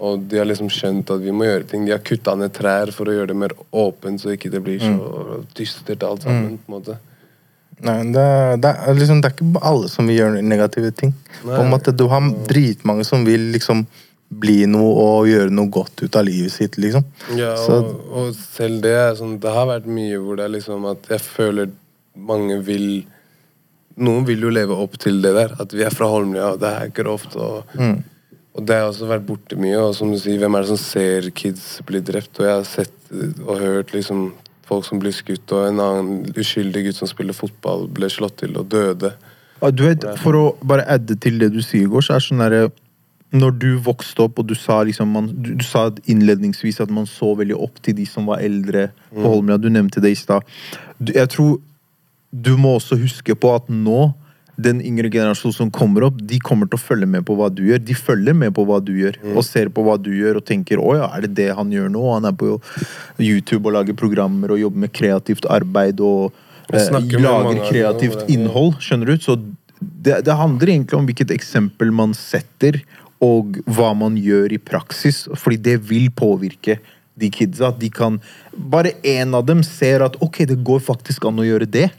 Og de har liksom skjønt at vi må gjøre ting. De har kutta ned trær for å gjøre det mer åpent, så ikke det blir så dystert alt sammen. på en måte. Nei, det, det, er liksom, det er ikke alle som vil gjøre negative ting. På en måte, Du har dritmange som vil liksom bli noe og gjøre noe godt ut av livet sitt. liksom. Ja, Så- og, og selv det er sånn Det har vært mye hvor det er liksom at jeg føler mange vil Noen vil jo leve opp til det der. At vi er fra Holmlia, og det er grovt. Og, og det har også vært borte mye. Og som du sier, hvem er det som ser kids bli drept? Og jeg har sett og hørt liksom folk som blir skutt, og en annen uskyldig gutt som spiller fotball, ble slått til og døde. Ja, du vet, For å bare adde til det du sier, Gård, så er sånn derre Når du vokste opp, og du sa liksom man, du, du sa innledningsvis at man så veldig opp til de som var eldre på Holmlia. Du nevnte det i stad. Jeg tror du må også huske på at nå den yngre generasjonen som kommer opp, de kommer til å følge med på hva du gjør. De følger med på hva du gjør, og ser på hva du gjør og tenker 'Å ja, er det det han gjør nå?' Han er på YouTube og lager programmer og jobber med kreativt arbeid og eh, lager kreativt innhold. Skjønner du? Så det, det handler egentlig om hvilket eksempel man setter, og hva man gjør i praksis. Fordi det vil påvirke de kidsa. De kan Bare én av dem ser at ok, det går faktisk an å gjøre det.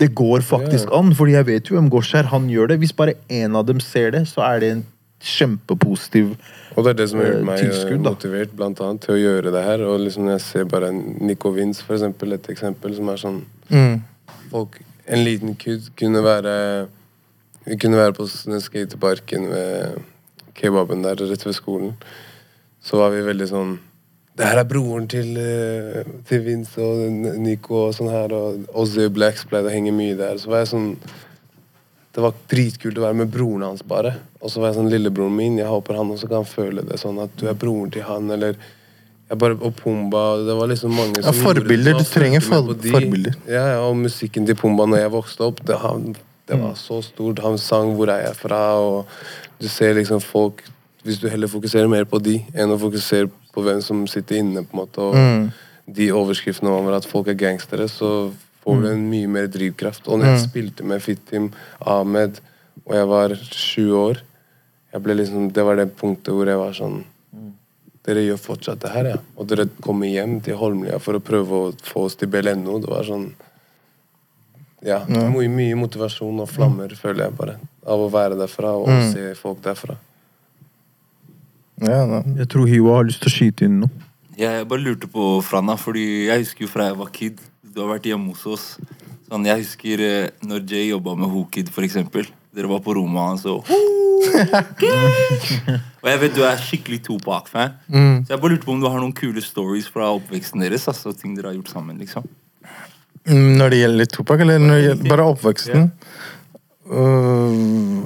Det går faktisk an, fordi jeg vet jo hvem Gosh. Han gjør det. Hvis bare én av dem ser det, så er det en kjempepositiv tilskudd. Og det er det som har Eh, gjort meg tilskudd, eh, motivert blant annet, til å gjøre det her. Og liksom jeg ser bare Nico Vince, for eksempel, et eksempel som er sånn Mm. folk, En liten kutt kunne være kunne være på skateparken ved kebaben der rett ved skolen. Så var vi veldig sånn Det her er broren til, eh, til Vince og Nico og sånn her, og Ozzy Blacks pleide å henge mye der. Så var jeg sånn Det var dritkult å være med broren hans, bare. Og så var jeg sånn Lillebroren min, jeg håper han også kan føle det sånn at du er broren til han, eller jeg bare, Og Pumba Det var liksom mange som ja, forbilder. Du trenger for- de. forbilder. Ja, ja, og musikken til Pumba når jeg vokste opp, det, han, det Mm. var så stort. Han sang 'Hvor er jeg fra?' og du ser liksom folk Hvis du heller fokuserer mer på de enn å fokusere på hvem som sitter inne, på en måte, og Mm. de overskriftene over at folk er gangstere, så får Mm. du en mye mer drivkraft. Og når jeg spilte med Fittim, Ahmed, og jeg var sju år jeg ble liksom, Det var det punktet hvor jeg var sånn dere gjør fortsatt det her, ja. Og dere kommer hjem til Holmlia for å prøve å få oss til BLNO. Det var sånn Ja. Mye, mye motivasjon og flammer, føler jeg bare. Av å være derfra og se folk derfra. Ja, da. Jeg tror Hiwa har lyst til å skyte inn noe. Jeg bare lurte på Frana, fordi jeg husker jo fra jeg var kid Du har vært hjemme hos oss. Sånn, jeg husker eh, når Jay jobba med Hokid, for eksempel. Dere var på rommet hans og [laughs] Og jeg vet du er skikkelig Topak-fan. Så jeg bare lurte på om du har noen kule stories fra oppveksten deres. Altså ting dere har gjort sammen, liksom. Mm, Når det gjelder Topak, eller når det gjelder bare oppveksten? Øh,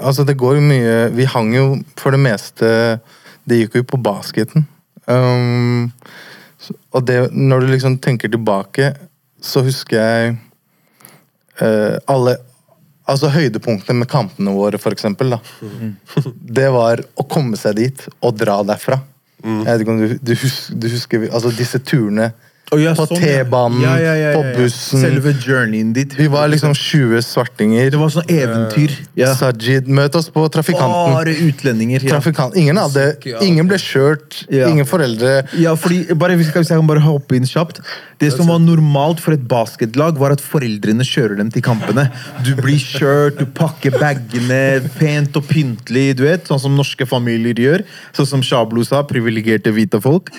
altså, det går jo mye Vi hang jo for det meste Det gikk jo på basketen. Um, og det, når du liksom tenker tilbake, så husker jeg uh, alle Altså høydepunktene med kampene våre, for eksempel. Da. Det var å komme seg dit og dra derfra. Jeg vet ikke om du, du, husker, du husker altså disse turene Å, ja, på sånn. T-banen, Ja, ja, på bussen. Selve journeyen dit. Vi var liksom 20 svartinger. Det var sånn eventyr. Ja. Sajid, møt oss på trafikanten. Bare utlendinger. Trafikant. Ingen, hadde, ingen ble kjørt. Ingen foreldre. Ja, fordi, bare, hvis jeg kan bare hoppe inn kjapt Det som var normalt for et basketlag, var at foreldrene kjører dem til kampene. Du blir kjørt, du pakker bagene pent og pyntelig, du vet. Sånn som norske familier gjør. Sånn som Shablo sa, privilegerte hvite folk.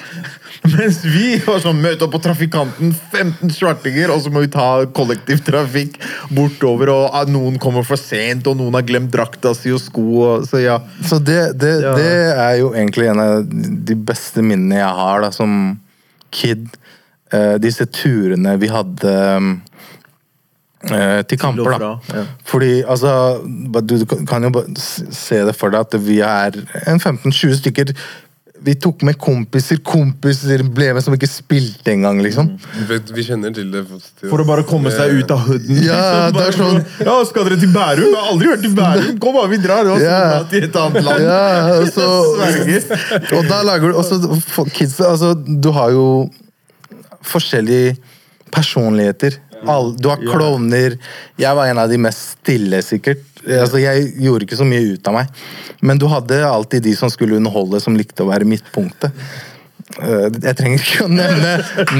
Mens vi var sånn møte opp på trafikanten, 15 svartinger, og så må vi ta kollektivtrafikk bortover, og ah, noen kommer for sent, og noen har glemt drakta si og sko, og, så ja. Så det, det, Ja. det er jo egentlig en av de beste minnene jeg har da, som kid. Eh, disse turene vi hadde eh, til kamper, da. fra, ja. Fordi altså ba- Du du kan jo bare s- se det for deg at vi er en 15-20 stykker. Vi tok med kompiser, kompiser ble med som ikke spilte engang, liksom. Vi, vet, vi kjenner til det. til- For å bare komme seg ut av hooden. Ja, det er sånn Ja, skal dere til Bærum? Jeg har aldri vært i Bærum. Kom, da, vi drar. Og så Ja. til et annet land. Ja, [laughs] så, og da lager du også for kids, altså, Du har jo forskjellige personligheter. All, du har klovner. Jeg var en av de mest stille, sikkert. Altså, jeg gjorde ikke så mye ut av meg. Men du hadde alltid de som skulle underholde, som likte å være midtpunktet. Eh, Jeg trenger ikke å nevne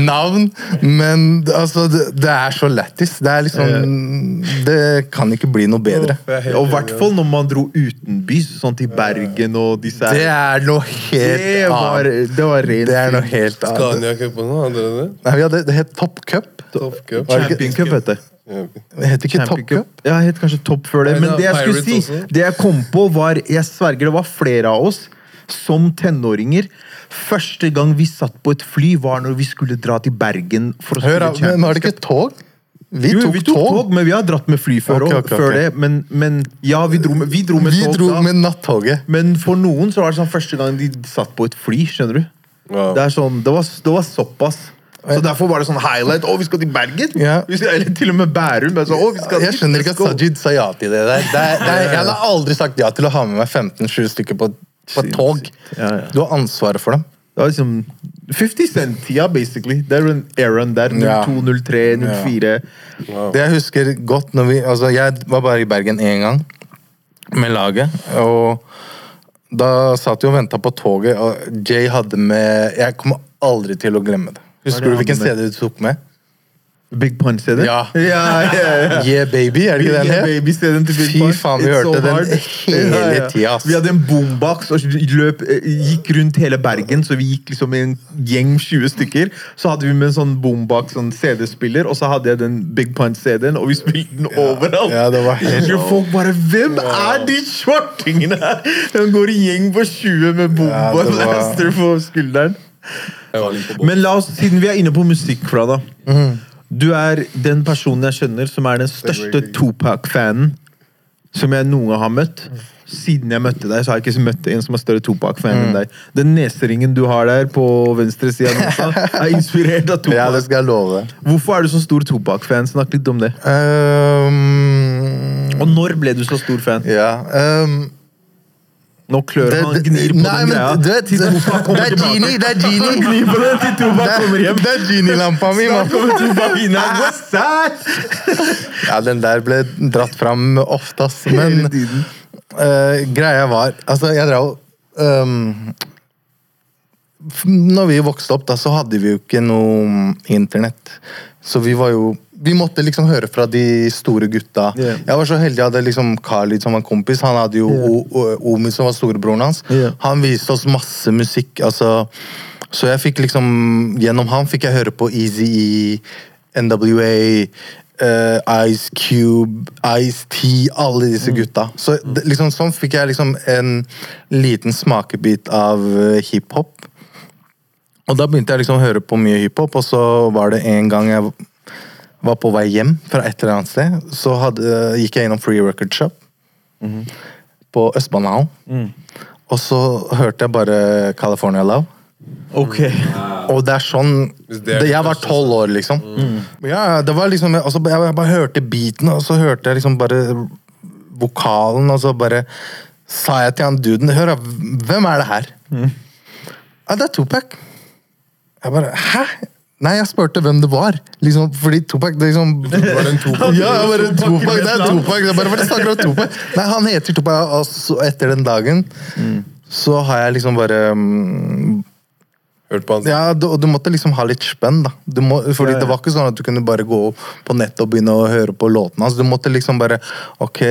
navn, men altså, det, det er så lættis. Det er liksom Det kan ikke bli noe bedre. Og i hvert fall når man dro utenbys, sånn til Bergen og disse. Det er noe helt det var, annet. det var ren Det er noe helt annet. Scania-cup hadde dere det? Nei, vi hadde, det het Top Cup. Top Cup. Champions Cup, vet du. Det het ikke Top Cup. Ja, het kanskje Top før det. Men det jeg skulle si, det jeg kom på, var Jeg sverger det var flere av oss som tenåringer. Første gang vi satt på et fly, var når vi skulle dra til Bergen for å Hør, men var det ikke tog? Vi Jo, tok, vi tok tog. men vi har dratt med fly før okay. ok. før det. Men, men ja, vi dro med, vi dro med Vi tog dro da. med nattoget. Men for noen så var det sånn første gang de satt på et fly. skjønner du? Wow. Det, er sånn, det, var, det var såpass. Så Derfor var det sånn highlight. Å, vi skal til Bergen! Ja. Vi skal, eller til og med Bærum. Så, å, vi skal Jeg skjønner ikke at. Sajid sa ja til det der. Det er, det er, jeg hadde aldri sagt ja til å ha med meg 15-20 stykker på, på tog. Ja, ja. Du har ansvaret for dem. Det var liksom 50 Cent-tida, basically. Det er en Aaron der. 02, 03, 04. Det jeg husker godt når vi Altså, jeg var bare i Bergen én gang med laget, og da satt vi og venta på toget, og Jay hadde med Jeg kommer aldri til å glemme det. Er Husker det du hvilken CD du tok med? Big Punch-CD? Ja. [laughs] ja, ja, ja. Yeah Baby, er det ikke den Yeah? Baby-CD-en til Big Fy faen, vi It's hørte so den hard. hele tida. Vi hadde en boombox og løp, eh, gikk rundt hele Bergen, så vi gikk liksom i en gjeng 20 stykker. Så hadde vi med en sånn boombox, sånn CD-spiller, og så hadde jeg den Big Punch-CD-en, og vi spilte den overalt. Ja, det var helt Så Folk bare Hvem er de svartingene her?! De går i gjeng på 20 med boombox det var- på skulderen. Men la oss, siden vi er inne på musikk, Frada. Mhm. Du er den personen jeg skjønner som er den største Tupac-fanen som jeg noen gang har møtt. Siden jeg møtte deg, så har jeg ikke møtt en som er større Topak-fan enn deg. Den neseringen du har der på venstre side [laughs] er inspirert av Topak. Ja, det skal jeg love. Hvorfor er du så stor Topak-fan? Snakk litt om det. Um, Og når ble du så stor fan? ja, um, Nå klør han, det- gnir på nei, den men greia. du vet, til det er genie, det er genie. Han gnir på den til Tuba kommer er, hjem. det er genie-lampa mi, Snart kommer inn? Ja, den der ble dratt fram ofte, ass. Men uh, greia var Altså, jeg drev um, Når vi vokste opp, da, så hadde vi jo ikke noe internett. Så vi var jo Vi måtte liksom høre fra de store gutta. Yeah. Jeg var så heldig jeg hadde liksom Khalid som var kompis. Han hadde jo O- Omi som var storebroren hans. Yeah. Han viste oss masse musikk. altså Så jeg fikk liksom Gjennom han fikk jeg høre på Easy NWA, uh, Ice Cube, Ice T, alle disse gutta. Så liksom, sånn fikk jeg liksom en liten smakebit av eh, hiphop. Og da begynte jeg liksom å høre på mye hiphop, og så var det en gang jeg var på vei hjem fra et eller annet sted, så hadde, gikk jeg innom Free Record Shop på Østbanehallen. Og så hørte jeg bare California Love. Ok. Og det er sånn det Jeg var tolv år, liksom. Ja, det var liksom altså, jeg, jeg bare hørte beaten, og så hørte jeg liksom bare vokalen, og så bare sa jeg til han duden Hør, hvem er det her? Ja, det er Tupac. Jeg bare Hæ? Nei, jeg spurte hvem det var. Liksom, fordi Topak det liksom [laughs] var en Topak. Ja, bare, det er. Jeg bare, er snakker om Topak. Nei, han heter Topak, og så etter den dagen så har jeg liksom bare um, Hørt på han. ja, du, du måtte liksom ha litt spenn, da. Du må, fordi Ja, ja. Det var ikke sånn at du kunne bare gå på nettet og begynne å høre på låtene hans. Du måtte liksom bare Ok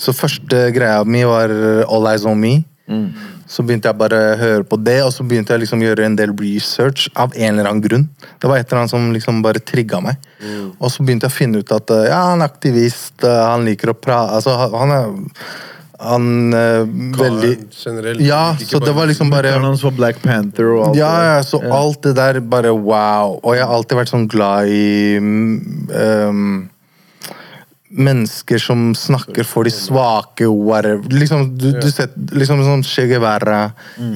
Så første greia mi var All Eyes On Me. Mm. Så begynte jeg bare å høre på det, og så begynte jeg liksom å gjøre en del research av en eller annen grunn. Det var et eller annet som liksom bare trigga meg. Mm. Og så begynte jeg å finne ut at eh, ja, han er aktivist, eh, han liker å prate Altså, han er Han eh, veldig Generelt. Ja, så bare- det var liksom bare Han var Black Panther og alt ja, ja, så alt det der bare wow. Og jeg har alltid vært sånn glad i ehm, mennesker som snakker for de svake, whatever. Liksom, du, du sett, liksom sånn Che Guevara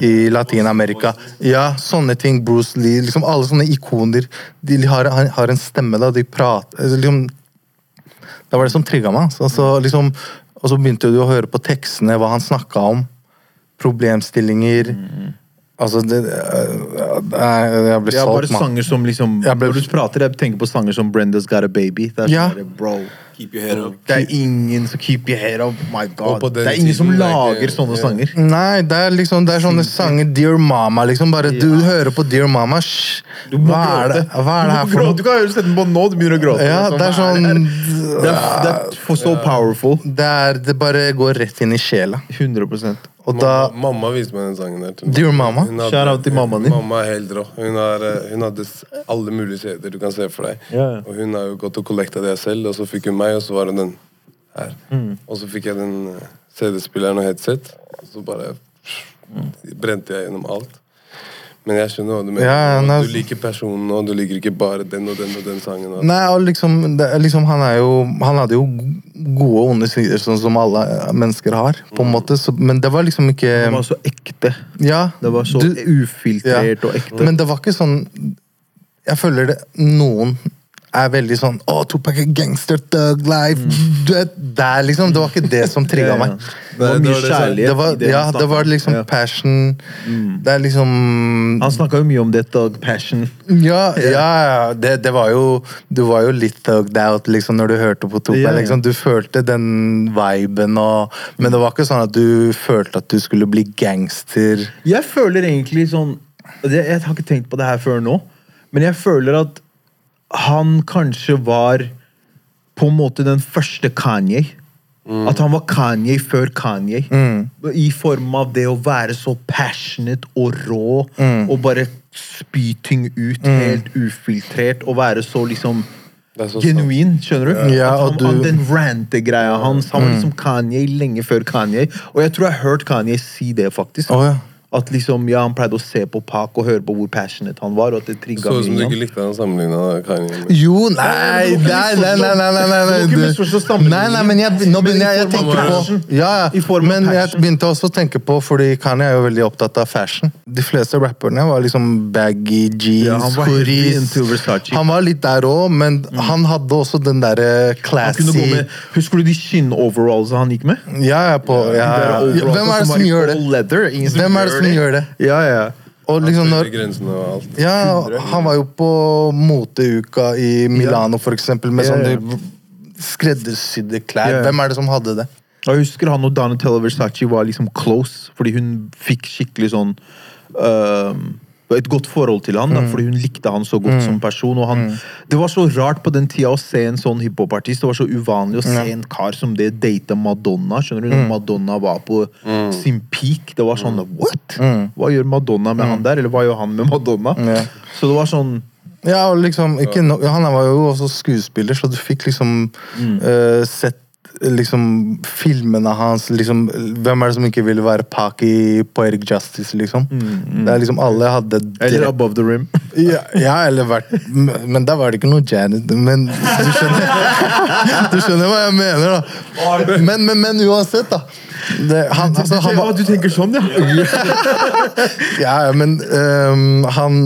i Latin-Amerika. Ja, sånne ting. Bruce Lee. liksom Alle sånne ikoner. De har, har en stemme, da. De prater altså, liksom, Det var det som trigga meg. Så, så, liksom, og så begynte du å høre på tekstene, hva han snakka om. Problemstillinger. Altså, det, jeg, jeg blir solgt, mann. bare solgt, mann. sanger som liksom Jeg ble- Når du prater, jeg tenker på sanger som Brenda's Got a Baby. Det er, Ja. sånn bro, Keep your head up. det er ingen som keep your head up. My God. Det er ingen som er lager ikke- sånne yeah. sanger. Nei, det er liksom Det er sånne sanger Dear Mama, liksom. Bare du hører på Dear Mama, hysj! Hva er det, hva er det her for noe? du kan høre sette den på nå, du begynner å gråte. Ja, det er sånn det, det, er, det er for så powerful. Det er Det bare går rett inn i sjela. 100 Og da mamma, mamma viste meg den sangen der. til- Dear Mama? Hun hadde- Shout out til mammaen din. Mamma er helt rå. Hun, har, eh, hun hadde alle mulige CD-er du kan se for deg. Yeah. Og hun har jo gått og kollekta det selv, og så fikk hun meg, og så var det den her. Mm. Og så fikk jeg den eh, CD-spilleren og headset, og så bare brente jeg gjennom alt. Men jeg skjønner hva du mener. Ja, nei, du liker personen, og du liker ikke bare den og den og den sangen. Og Nei, og liksom, det, liksom Han er jo Han hadde jo gode og onde sider, sånn som alle mennesker har. På en måte så, Men det var liksom ikke Det var så ekte. Ja, Det var så du- ufiltrert og ekte. Men det var ikke sånn Jeg føler det noen er veldig sånn Å, Tupac er gangster, thug life Du vet, der liksom, Det var ikke det som trigga Ja, ja. meg. Det var mye var det som- kjærlighet. Det var, det ja, det var liksom passion Det er liksom Han snakka jo mye om det, thug passion. [laughs] Ja, ja, ja. Det, det var jo Du var jo litt thugged out liksom, når du hørte på Tupac. Liksom. Du følte den viben og Men det var ikke sånn at du følte at du skulle bli gangster. Jeg føler egentlig sånn Jeg har ikke tenkt på det her før nå, men jeg føler at han kanskje var på en måte den første Kanye. At han var Kanye før Kanye. I form av det å være så passionate og rå og bare spy ting ut helt ufiltrert og være så liksom så genuin, skjønner du? Ja, han, du- han, den rante-greia hans. Han var liksom Kanye lenge før Kanye. Og jeg tror jeg har hørt Kanye si det, faktisk. Oh, ja. At liksom, ja, Han pleide å se på Pac og høre på hvor passionate han var. og at det Så ut som du ikke likte han sammenligna Kanye Jo, nei, nei, nei, nei, nei, nei, nei, Du ikke misforstå sammenligningen. Nei, nei, men jeg, nå begynner jeg, jeg tenker på Ja. Men jeg begynte også å tenke på, fordi Kanye er jo veldig opptatt av fashion. De fleste rapperne var liksom baggy jeans, hoodies Han var litt der òg, men mm. han hadde også den derre eh, classy Husker du de skinn-overallsa han gikk med? Ja, ja, på, ja. Hvem er det som gjør det? Hvem er det som gjør det? Ja, ja. Og liksom når og alt. Ja, han var jo på moteuka i Milano, for eksempel, med sånne skreddersydde klær. Hvem er det som hadde det? Jeg husker han og Donatella Versace var liksom close, fordi hun fikk skikkelig sånn øhm, et godt forhold til han, da, fordi hun likte han så godt som person. og han, Det var så rart på den tida å se en sånn hiphopartist. Det var så uvanlig å se en kar som det date Madonna. skjønner du? Når Madonna var på sin peak. Det var sånn What?! Hva gjør Madonna med han der? Eller hva gjør han med Madonna? Så det var sånn Ja, og liksom, ikke no Han var jo også skuespiller, så du fikk liksom eh, sett liksom filmene hans liksom, Hvem er det som ikke ville være Paki på Eric Justice, liksom? Det er liksom Alle hadde Eller Above the Rim. [laughs] Ja, ja, eller vært Men da var det ikke noe Janet. Men du skjønner, [laughs] du skjønner hva jeg mener, da. Men, men, men uansett, da. Det, han, altså, han var, du tenker sånn, ja? [laughs] ja, men um, han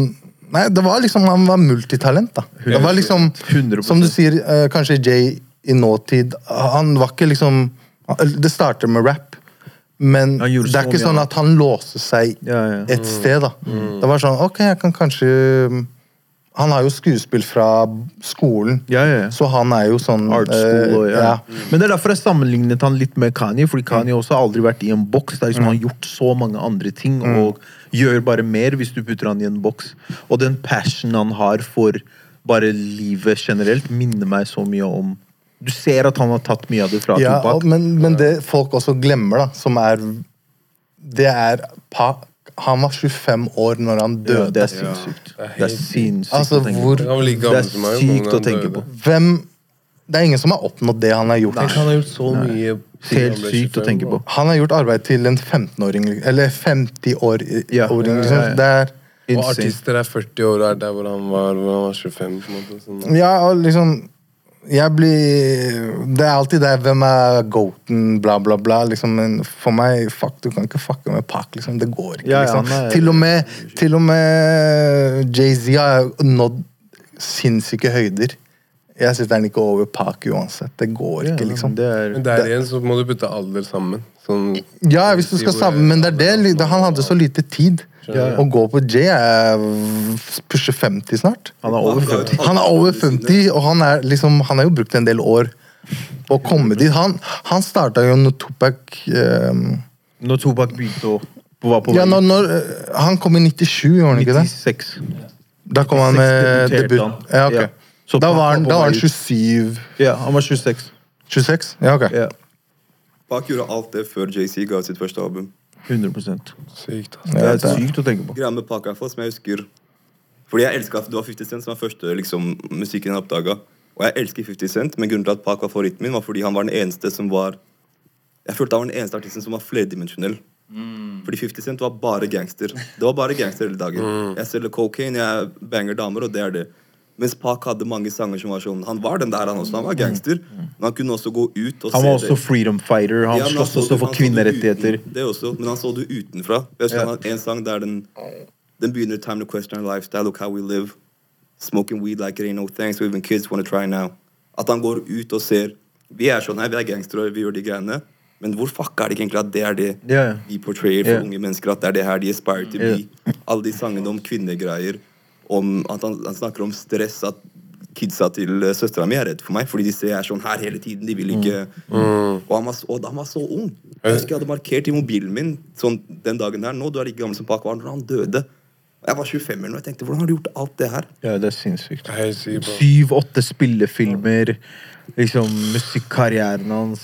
Nei, det var liksom Han var multitalent, da. Det var liksom 100%. Som du sier, uh, kanskje Jay i nåtid Han var ikke liksom Det starter med rap. Men det er ikke sånn at han låser seg et sted. da Det var sånn Ok, jeg kan kanskje Han har jo skuespill fra skolen, Ja, ja, ja. så han er jo sånn Art school og øh, ja. Men det er derfor jeg sammenlignet han litt med Kanye, fordi Kanye også har aldri vært i en boks. Det er liksom Han har gjort så mange andre ting og gjør bare mer hvis du putter han i en boks. Og den passion han har for bare livet generelt, minner meg så mye om Du ser at han har tatt mye av det fra Ja, Tupac. men, men det folk også glemmer, da, som er Det er pa, Han var 25 år når han Ja, døde. det er sinnssykt. Det er sinnssykt Altså, å tenke hvor- på. Det er sykt å tenke på. Hvem Det er ingen som har oppnådd det han har gjort. Nei, han har gjort så mye Helt sykt å tenke på. Han har gjort arbeid til en 15-åring, eller 50-åring. Ja, liksom. ja, ja, ja. Det er Og artister er 40 år og er der hvor han var hvor han var 25. på en måte. Sånn. Ja, og liksom Jeg blir Det er alltid det hvem er goaten, bla, bla, bla. Liksom. Men for meg, fuck, du kan ikke fucke med Park. Liksom. Det går ikke. Ja, ja, liksom. er- Til og med, til og med Jay-Z har nådd sinnssyke høyder. Jeg setter den ikke over Pac uansett. Det går Ja, ikke, liksom. det er, Men der igjen så må du putte alder sammen. Sånn, Ja, hvis du skal sammen, men det er det. Han hadde så lite tid. Ja, ja. Å gå på J er pusher 50 snart. han er over 50. Han er over 50, og han er liksom Han har jo brukt en del år på å komme dit. Han, han starta jo når Topak um, Når Topak begynte å var på Ja, når, når eh, Han kom i 97, gjorde han ikke det? 96. Da kom han med debut. Ja, ok. Så Da var han, da var han 27 Ja, han var 26. 26? Ja, ok. Ja, Pac gjorde alt det før JC ga ut sitt første album. 100 sykt. Altså. Det Ja, er det- sykt å tenke på. Greia med Pak i hvert fall, som jeg husker Fordi jeg elsker at det var 50 Cent som var første liksom, musikken jeg oppdaga. Og jeg elsker 50 Cent, men grunnen til at Pak var favoritten min, var fordi han var den eneste som var Jeg følte han var den eneste artisten som var flerdimensjonell. Fordi 50 Cent var bare gangster. Det var bare gangster hele dagen. Jeg selger cocaine, jeg banger damer, og det er det. Mens Pac hadde mange sanger som var sånn Han var den der, han også. Han var gangster. Men han kunne også gå ut og Han se var det. også freedom fighter. Han Ja, sloss også for han det kvinnerettigheter. Det også, men han så det utenfra. Jeg Ja. han en sang der den, den begynner Time to question our lifestyle, look how we live. Smoking weed like it ain't no thanks, even kids wanna try now. At han går ut og ser Vi er sånn her, vi er gangstere, vi gjør de greiene. Men hvor fuck er det ikke egentlig at det er det ja. vi portrayer for yeah. unge mennesker? At det er det her de aspire to bli? Alle de sangene om kvinnegreier, om at han, han snakker om stress, at kidsa til uh, søstera mi er redd for meg, fordi de ser jeg er sånn her hele tiden. De vil ikke Og, han var, så- og han var så ung. Jeg husker jeg hadde markert i mobilen min sånn den dagen der. Nå, du er like gammel som Pac var når han døde. Jeg var 25 eller noe. Jeg tenkte, hvordan har du gjort alt det her? Ja, det er sinnssykt. Syv-åtte spillefilmer. Liksom musikkarrieren hans.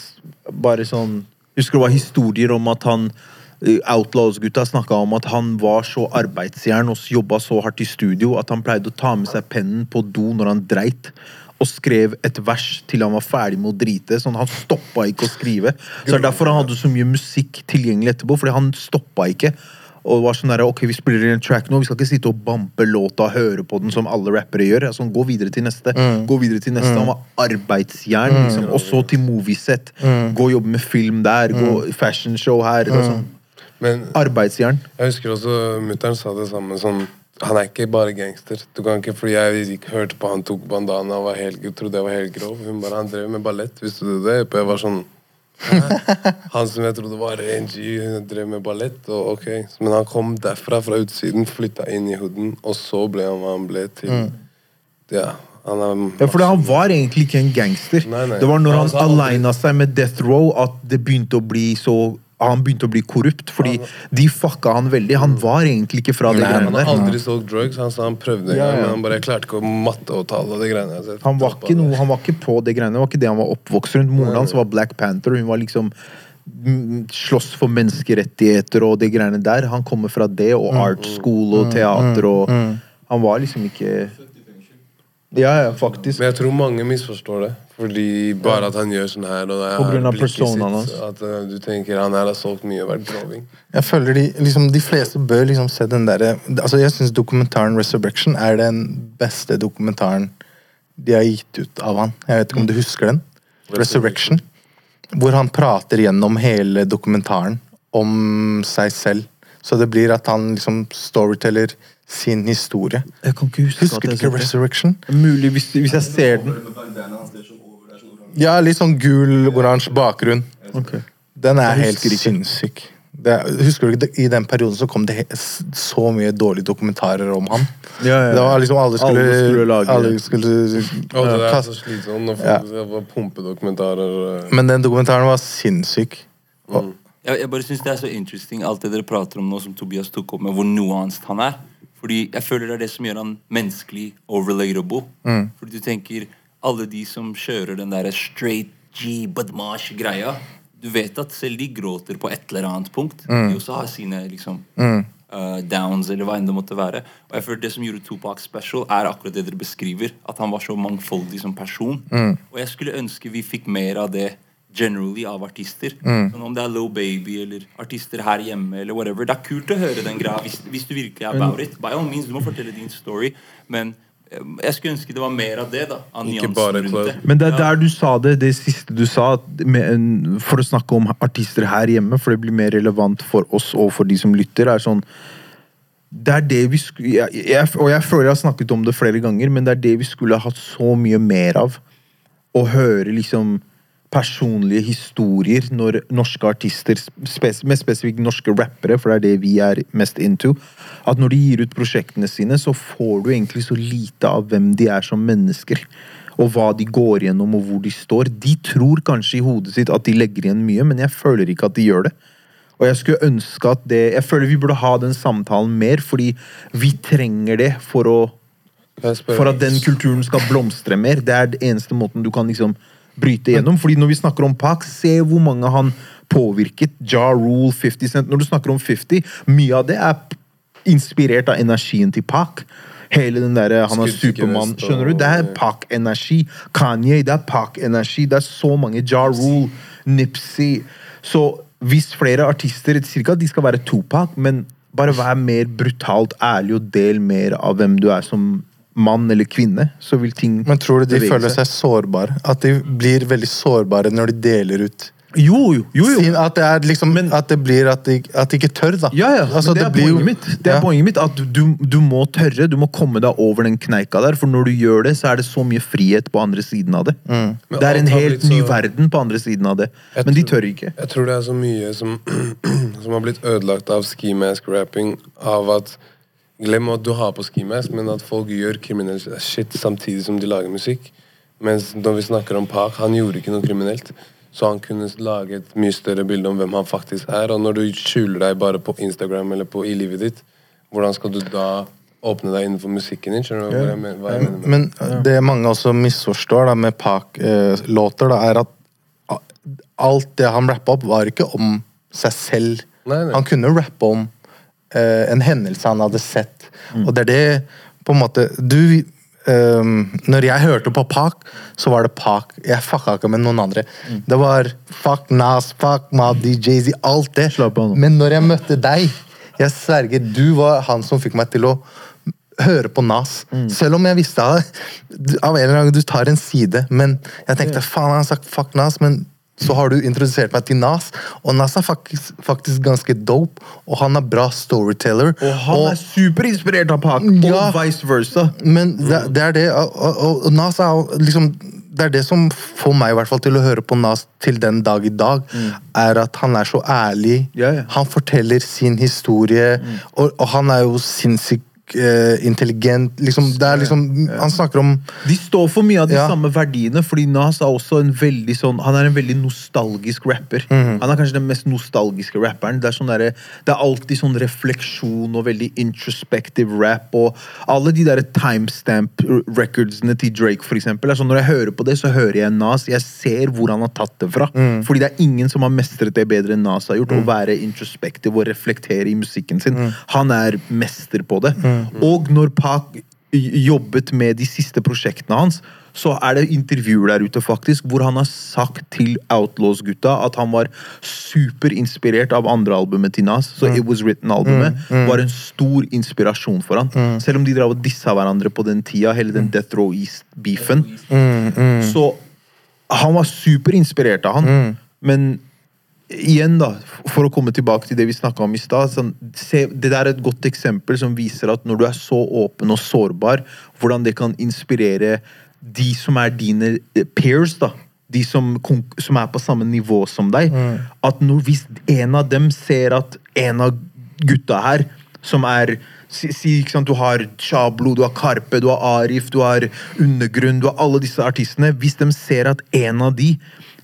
Bare sånn Husker det var historier om at han eh, Outlaws-gutta snakka om at han var så arbeidsjern og jobba så hardt i studio at han pleide å ta med seg pennen på do når han dreit. Og skrev et vers til han var ferdig med å drite. Sånn Han stoppa ikke å skrive. Så det er derfor han hadde så mye musikk tilgjengelig etterpå. Fordi han stoppa ikke. Og var sånn der, ok, vi spiller en track nå, vi skal ikke sitte og bampe låta og høre på den som alle rappere gjør. Altså, gå videre til neste. Gå videre til neste. Han var arbeidsjern. liksom. Og så til movieset. Gå og jobbe med film der. Gå Fashion show her. Mm. Sånn. Men Arbeidsjern. jeg husker også mutter'n sa det samme. sånn han er ikke bare gangster. Du kan ikke, fordi Jeg gikk, hørte på han tok bandana og var helt, trodde jeg var helt grov. Hun bare, Han drev med ballett. Visste du det? Og jeg var sånn Hæ? Han som jeg trodde var NG, drev med ballett. Og ok, Men han kom derfra, fra utsiden, flytta inn i hooden, og så ble han hva han ble til. Ja, han er Ja, for Han var egentlig ikke en gangster. Nei, nei. Det var når Han han aleina seg med Death Row at det begynte å bli så han begynte å bli korrupt, fordi de fucka han veldig. Han var egentlig ikke fra det greiene greiene han har aldri solgt drugs. Han sa han prøvde en Ja, gang, men han bare klarte ikke å matte og tale og de greiene. der, Han var, ikke noe, han var ikke på det greiene. Det var ikke det han var oppvokst rundt. Moren hans var Black Panther, hun var liksom mm, slåss for menneskerettigheter og de greiene der. Han kommer fra det, og art school og teater og Han var liksom ikke Ja, ja, faktisk. Men jeg tror mange misforstår det. Fordi bare at han gjør sånn her og det På grunn av personaen hans. At uh, du tenker han her har solgt mye og vært groving. Jeg føler de, liksom, de fleste bør liksom se den derre altså Jeg syns dokumentaren 'Resurrection' er den beste dokumentaren de har gitt ut av han. Jeg vet ikke om du husker den? 'Resurrection'. Hvor han prater gjennom hele dokumentaren om seg selv. Så det blir at han liksom storyteller sin historie. Jeg kan ikke huske Husker du ikke. 'Resurrection'? Mulig hvis, hvis jeg ser den. Ja, litt sånn gul-oransje bakgrunn. Ok. Den er helt sinnssyk. Det, er- husker du ikke, I den perioden så kom det he- så mye dårlige dokumentarer om han. Ja, ja. Det var liksom Alle skulle, Alle skulle lage- alle skulle Og det er så slitsomt å Ja. folk ja. pumpedokumentarer eh. Men den dokumentaren var sinnssyk. Mm. Jeg, jeg bare synes det er så interesting alt det dere prater om nå, som Tobias tok opp med hvor nuanced han er. Fordi jeg føler det er det som gjør han menneskelig og relatable. Fordi du tenker alle de som kjører den der straight G, badmash-greia. Du vet at selv de gråter på et eller annet punkt. De også har sine liksom uh, downs, eller hva enn det måtte være. Og jeg føler Det som gjorde Tupac special, er akkurat det dere beskriver. At han var så mangfoldig som person. Og jeg skulle ønske vi fikk mer av det generally av artister. Sånn om det er Low Baby eller artister her hjemme eller whatever. Det er kult å høre den greia hvis, hvis du virkelig er about it. By all means, du må fortelle din story, men eh, jeg skulle ønske det var mer av det. da Av Ikke bare rundt det. Men det er der du sa det, det siste du sa, med en, for å snakke om artister her hjemme, for det blir mer relevant for oss og for de som lytter, er sånn det er det vi skulle, jeg, jeg, Og jeg føler jeg har snakket om det flere ganger, men det er det vi skulle ha hatt så mye mer av. Å høre liksom personlige historier når norske artister, spes, mest spesifikt norske rappere, for det er det vi er mest into, at når de gir ut prosjektene sine, så får du egentlig så lite av hvem de er som mennesker. Og hva de går gjennom, og hvor de står. De tror kanskje i hodet sitt at de legger igjen mye, men jeg føler ikke at de gjør det. Og jeg skulle ønske at det Jeg føler vi burde ha den samtalen mer, fordi vi trenger det for å for at den kulturen skal blomstre mer. Det er den eneste måten du kan liksom bryte gjennom. Fordi når vi snakker om Pac, se hvor mange han påvirket. Ja Rule, 50 Cent. Når du snakker om 50, mye av det er inspirert av energien til Pac. Hele den derre Han er Supermann. Skjønner du? Det er Pac-energi. Kanye, det er Pac-energi. Det er så mange. Ja Rule, Nipsey. Så hvis flere artister cirka, de skal være Tupac, men bare vær mer brutalt ærlig og del mer av hvem du er som mann eller kvinne, så vil ting men tror du de føler seg sårbare? At de blir veldig sårbare når de deler ut Jo, jo, jo. jo. Sin- At det er liksom At det blir at de, at de ikke tør, da. Ja, ja, Altså, men det er blir poenget mitt. Det er Ja. poenget mitt At du, du må tørre, du må komme deg over den kneika der. For når du gjør det, så er det så mye frihet på andre siden av det. Mm. Det er en helt så... ny verden på andre siden av det. Jeg Men de tør ikke. Jeg tror det er så mye som, [clears throat] som har blitt ødelagt av ski-mask-rapping. Av at Glem at du har på ski-mask, men at folk gjør kriminell shit samtidig som de lager musikk. Mens når vi snakker om Park, han gjorde ikke noe kriminelt. Så han kunne lage et mye større bilde om hvem han faktisk er. Og når du skjuler deg bare på Instagram eller på, i livet ditt, hvordan skal du da åpne deg innenfor musikken din? Skjønner du hva jeg, men, hva jeg mener? Men eh, det mange også misforstår da, med Park-låter, da, er at alt det han rappa opp, var ikke om seg selv. Nei, nei. Han kunne rappe om eh, en hendelse han hadde sett. Mm. Og det er det på en måte Du Um, Når jeg hørte på Pak, så var det Pak. Jeg fucka ikke med noen andre. Mm. Det var fuck Nas, fuck Mabdi, Jay-Z, alt det. Men når jeg møtte deg, jeg sverger, du var han som fikk meg til å høre på Nas. Selv om jeg visste av en eller annen gang du tar en side, men jeg tenkte faen, han har sagt fuck Nas, men så har du introdusert meg til Nas, og Nas er faktisk, faktisk ganske dope, og han er bra storyteller. Og han er superinspirert av Pac, Ja. og vice versa. Men det, det er det, og, og, og Nas er jo liksom det er det som får meg i hvert fall til å høre på Nas til den dag i dag, er at han er så ærlig. Ja, ja. Han forteller sin historie, og, og han er jo sinnssykt eh, intelligent. Liksom, det er liksom, Han snakker om De står for mye av de Ja. samme verdiene, fordi Nas er også en veldig sånn Han er en veldig nostalgisk rapper. Mhm. Han er kanskje den mest nostalgiske rapperen. Det er, sånn der, det er alltid sånn refleksjon og veldig introspective rap. Og alle de der timestamp-recordsene til Drake, for eksempel. Sånn, når jeg hører på det, så hører jeg Nas. Jeg ser hvor han har tatt det fra. Mm. Fordi det er ingen som har mestret det bedre enn Nas har gjort. Å være introspective og reflektere i musikken sin. Mm. Han er mester på det. Og når Park jobbet med de siste prosjektene hans, så er det intervjuer der ute faktisk, hvor han har sagt til Outlaws-gutta at han var superinspirert av andre albumet til Nas. Så It Was Written-albumet var en stor inspirasjon for han. Selv om de drev og dissa hverandre på den tida, hele den Death Row East-beefen. Så han var superinspirert av han. Men igjen, da, for å komme tilbake til det vi snakka om i stad. Sånn, det der er et godt eksempel som viser at når du er så åpen og sårbar, hvordan det kan inspirere de som er dine eh, peers, da. De som, som er på samme nivå som deg. At når, hvis en av dem ser at en av gutta her, som er Si, si ikke sant, Du har Chablo, du har Karpe, du har Arif, du har Undergrunn, du har alle disse artistene. Hvis de ser at en av de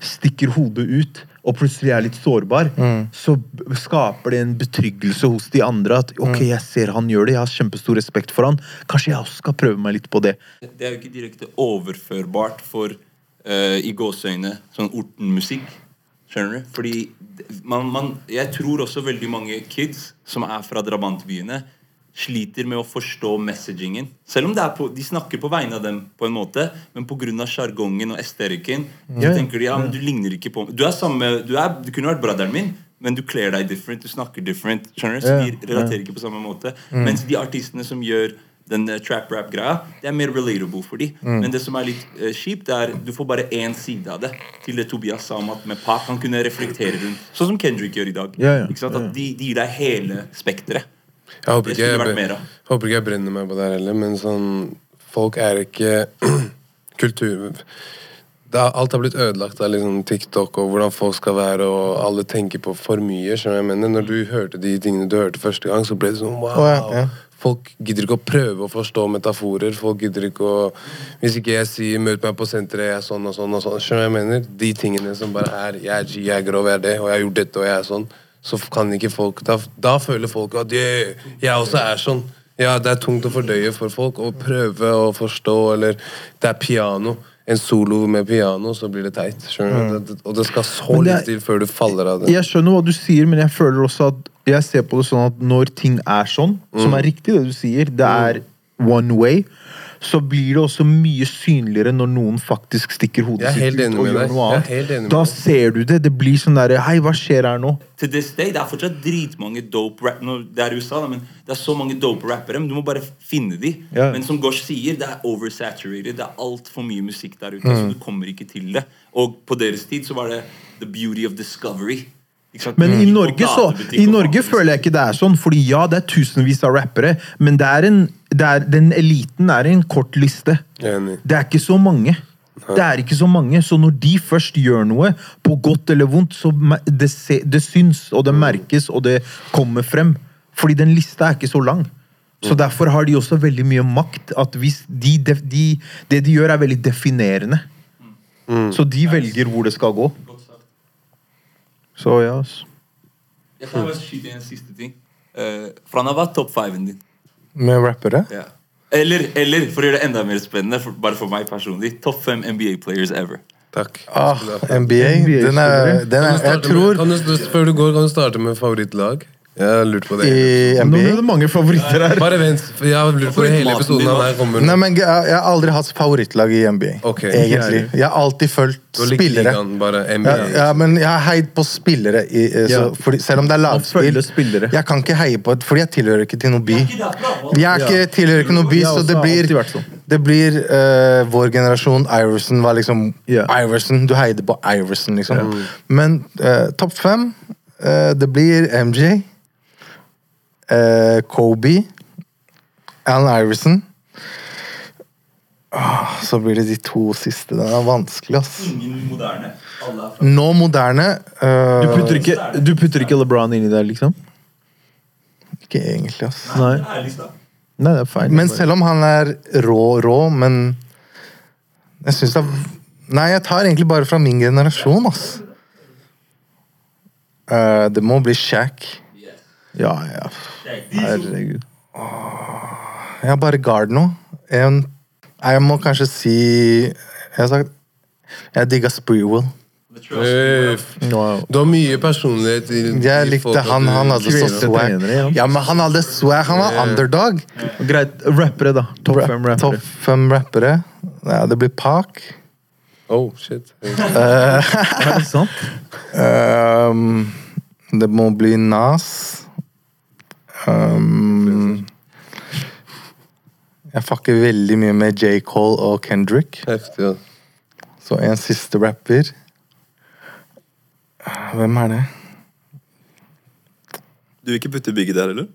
stikker hodet ut og plutselig er litt sårbar, så skaper det en betryggelse hos de andre. At ok, jeg ser han gjør det, jeg har kjempestor respekt for han. Kanskje jeg også skal prøve meg litt på det. Det er jo ikke direkte overførbart for uh, i gåseøyne sånn ortenmusikk. Skjønner du? Fordi man, man, jeg tror også veldig mange kids som er fra drabantbyene, sliter med å forstå messagingen. Selv om på, de snakker på vegne av dem, på en måte, men pga. sjargongen og esterikken så Ja, ja. tenker de ja, men du ligner ikke på Du er samme, du, er, du kunne vært braderen min, men du kler deg different, du snakker different. skjønner du? Så de relaterer ikke på samme måte. Mens de artistene som gjør den uh, trap rap-greia, det er mer relatable for de. Men det som er litt uh, kjipt, er du får bare én side av det. Til det Tobias sa om at med Pac han kunne reflektere rundt. Sånn som Kendrick gjør i dag. Yeah, yeah, sant? At de, de gir deg hele spekteret. Jeg håper ikke jeg, jeg, håper ikke jeg brenner meg på det her heller, men sånn Folk er ikke [clears throat] Kultur det Alt har blitt ødelagt av liksom TikTok og hvordan folk skal være, og alle tenker på for mye. skjønner jeg mener? Når du hørte de tingene du hørte første gang, så ble det sånn wow. Oh, ja, ja. Folk gidder ikke å prøve å forstå metaforer. Folk gidder ikke å Hvis ikke jeg sier 'møt meg på senteret', jeg er sånn og sånn og sånn. Skjønner jeg mener? De tingene som bare er 'jeg er G, jeg er grov, jeg er det', og 'jeg har gjort dette, og jeg er sånn', så kan ikke folk Da, da føler folk at yeah, jeg også er sånn. Ja, det er tungt å fordøye for folk å prøve å forstå, eller det er piano. En solo med piano, så blir det teit. Mm. Det, og det skal så litt til før du faller av det. Jeg skjønner hva du sier, men jeg føler også at jeg ser på det sånn at når ting er sånn, som er riktig det du sier, det er one way, så blir det også mye synligere når noen faktisk stikker hodet sitt ut og gjør noe annet. Da ser du det. Det blir sånn derre Hei, hva skjer her nå? Til this day, Det er fortsatt dritmange dope rap nå, Det er USA, da, men det er så mange dope rappere. Men du må bare finne de. Ja. Men som Gosh sier, det er oversaturated. Det er altfor mye musikk der ute. Mm. Så du kommer ikke til det. Og på deres tid så var det the beauty of discovery. Men i Norge, så, i Norge føler jeg ikke det er sånn, fordi ja, det er tusenvis av rappere, men det er en, er, den eliten er en kort liste. Enig. Det er ikke så mange. Det er ikke så mange, så når de først gjør noe, på godt eller vondt, så det, se, det syns, og det merkes, og det kommer frem. Fordi den lista er ikke så lang. Så derfor har de også veldig mye makt. At hvis de, de, det de gjør, er veldig definerende. Så de velger hvor det skal gå. Så ja, altså. Jeg kan bare skyte inn en siste ting. Uh, for han har vært topp fiven din. Med rappere? Ja. Eller, eller, for å gjøre det enda mer spennende, for, bare for meg personlig, topp fem NBA players ever. Takk. Ah, NBA. NBA Den er, den er Jeg tror med, kan du, Før du går, kan du starte med favorittlag? Jeg har lurt på det. i Nå ble det mange favoritter her. Bare vent, for jeg har lurt på det hele episoden. Her kommer Nei, men jeg, jeg har aldri hatt favorittlag i NBA. Okay. Egentlig. Jeg har alltid likt spillere. bare NBA. Ja, ja, men jeg har heid på spillere. I, eh, så, Ja. fordi, selv om det er lagspill. Jeg kan ikke heie på et, fordi jeg tilhører ikke til noen by. Jeg er ikke, tilhører ikke noen by, så det blir, sånn. det blir uh, vår generasjon. Iverson var liksom. Iverson. Du heide på Iverson, liksom. Men uh, topp fem uh, Det blir MJ, eh, Kobe, Alan Iverson. Ah, så blir det de to siste. Den er vanskelig, ass. Ingen moderne. Alle er fra Nå moderne uh, Du putter, ikke, du putter ikke LeBron inni der, liksom? Ikke egentlig, ass. Nei. Nei, det er feil. Men selv om han er rå, rå, men Jeg syns det er Nei, jeg tar egentlig bare fra min generasjon, ass. Eh, det må bli Shack. Ja, ja. Herregud. Jeg har bare guard nå. En, jeg må kanskje si Jeg har sagt Jeg digga Spreewell. Wow. Du har mye personlighet i Jeg likte han. Han hadde så swag. ja. Men han hadde swag. Han var underdog. Greit. Rappere, da. Topp fem rappere. Topp fem rappere. Ja, det blir Park. Oh, shit. Er det sant? [laughs] Ehm, det må bli Nas. Ehm, jeg fucker veldig mye med J. Cole og Kendrick. Heftig, ja. Så en siste rapper. Hvem er det? Du vil ikke putte Biggie der, eller?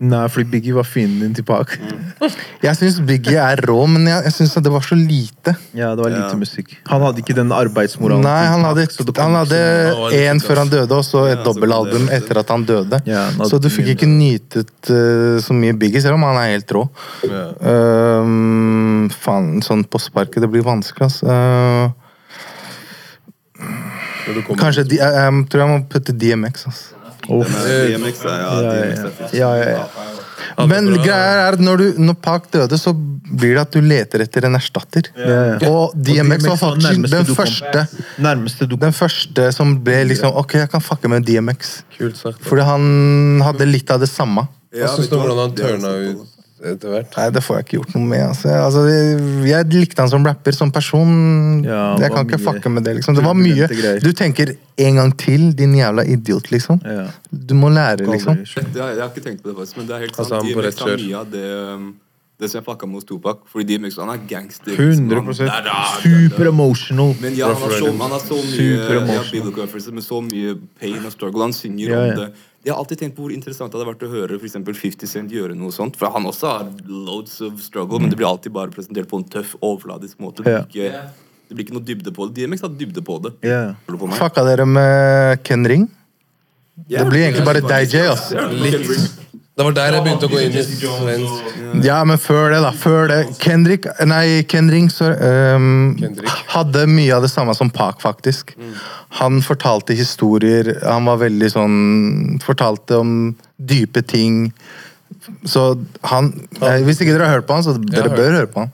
Nei, fordi Biggie var fienden din til Park. [laughs] Jeg syns Biggie er rå, men jeg, jeg syns det var så lite. Ja, det var lite Ja. musikk. Han hadde ikke den arbeidsmoralen. Nei, han hadde, så det kom han hadde én før han døde, og så et Ja, så dobbelalbum kom det- etter at han døde. Ja, han hadde Så du fikk mye ikke nytet eh, så mye Biggie, selv om han er helt rå. Ja. Ehm, faen, sånn på sparket, det blir vanskelig, ass. Eh, Når du kommer- kanskje de, jeg, jeg tror jeg må putte DMX, ass. DMX er, ja, Ja, DMX ja, Men greia er at når, du, når Park døde, så blir det at du leter etter en erstatter. Og DMX var faktisk den første, den første som ble liksom Ok, jeg kan fucke med DMX. Fordi han hadde litt av det samme. Hva syns hvordan han tørna ut etter hvert? Nei, det får jeg ikke gjort noe med. Altså. Altså, jeg, jeg likte han som rapper. Som person Ja, Jeg kan ikke fucke med det. liksom Det var mye. Du tenker en gang til, din jævla idiot, liksom. Ja. Du må lære, liksom. Jeg, jeg har ikke tenkt på det, faktisk, men det er helt sant. Altså, de mye av det, um, det som jeg fucka med hos Topak. Fordi DMX han er gangster. 100 Han- da, da, da, da. Super emotional. Men ja, han har så, han har så mye ja, med så mye pain og struggle. Han synger Ja, ja. om det. Jeg har alltid tenkt på hvor interessant det hadde vært å høre for eksempel 50 Cent gjøre noe sånt. For han også har loads of struggle, men det blir alltid bare presentert på en tøff, overfladisk måte. Det blir ikke, det blir ikke noe dybde på det. DMX hadde dybde på det. Yeah. På? Fucka dere med Ken Ring? Det blir egentlig bare deg, Jay. Det var der jeg begynte å gå inn i svensk. Ja, men før det, da. Før det. Kendrick Nei, Ken Ring sorry, ehm, Kendrick. hadde mye av det samme som Park, faktisk. Han fortalte historier. Han var veldig sånn Fortalte om dype ting. Så han eh, Hvis ikke dere har hørt på han, så dere hørt. bør høre på han.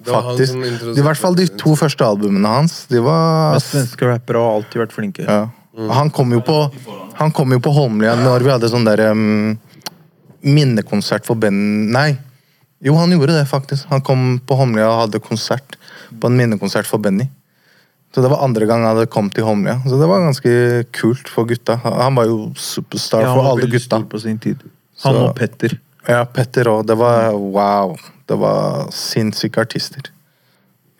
Det var han Faktisk. som introduserte- I hvert fall de to første albumene hans. De var Men svenske rappere har alltid vært flinke. ja. Han kom jo på Han kom jo på Holmlia når vi hadde sånn der um, minnekonsert for Ben... Nei. Jo, han gjorde det, faktisk. Han kom på Homlia og hadde konsert på en minnekonsert for Benny. Så det var andre gang han hadde kommet til Homlia. Så det var ganske kult for gutta. Han var jo superstar Ja, for alle gutta. stor på sin tid. Han Så- og Petter. Ja, Petter òg. Det var wow. Det var sinnssyke artister.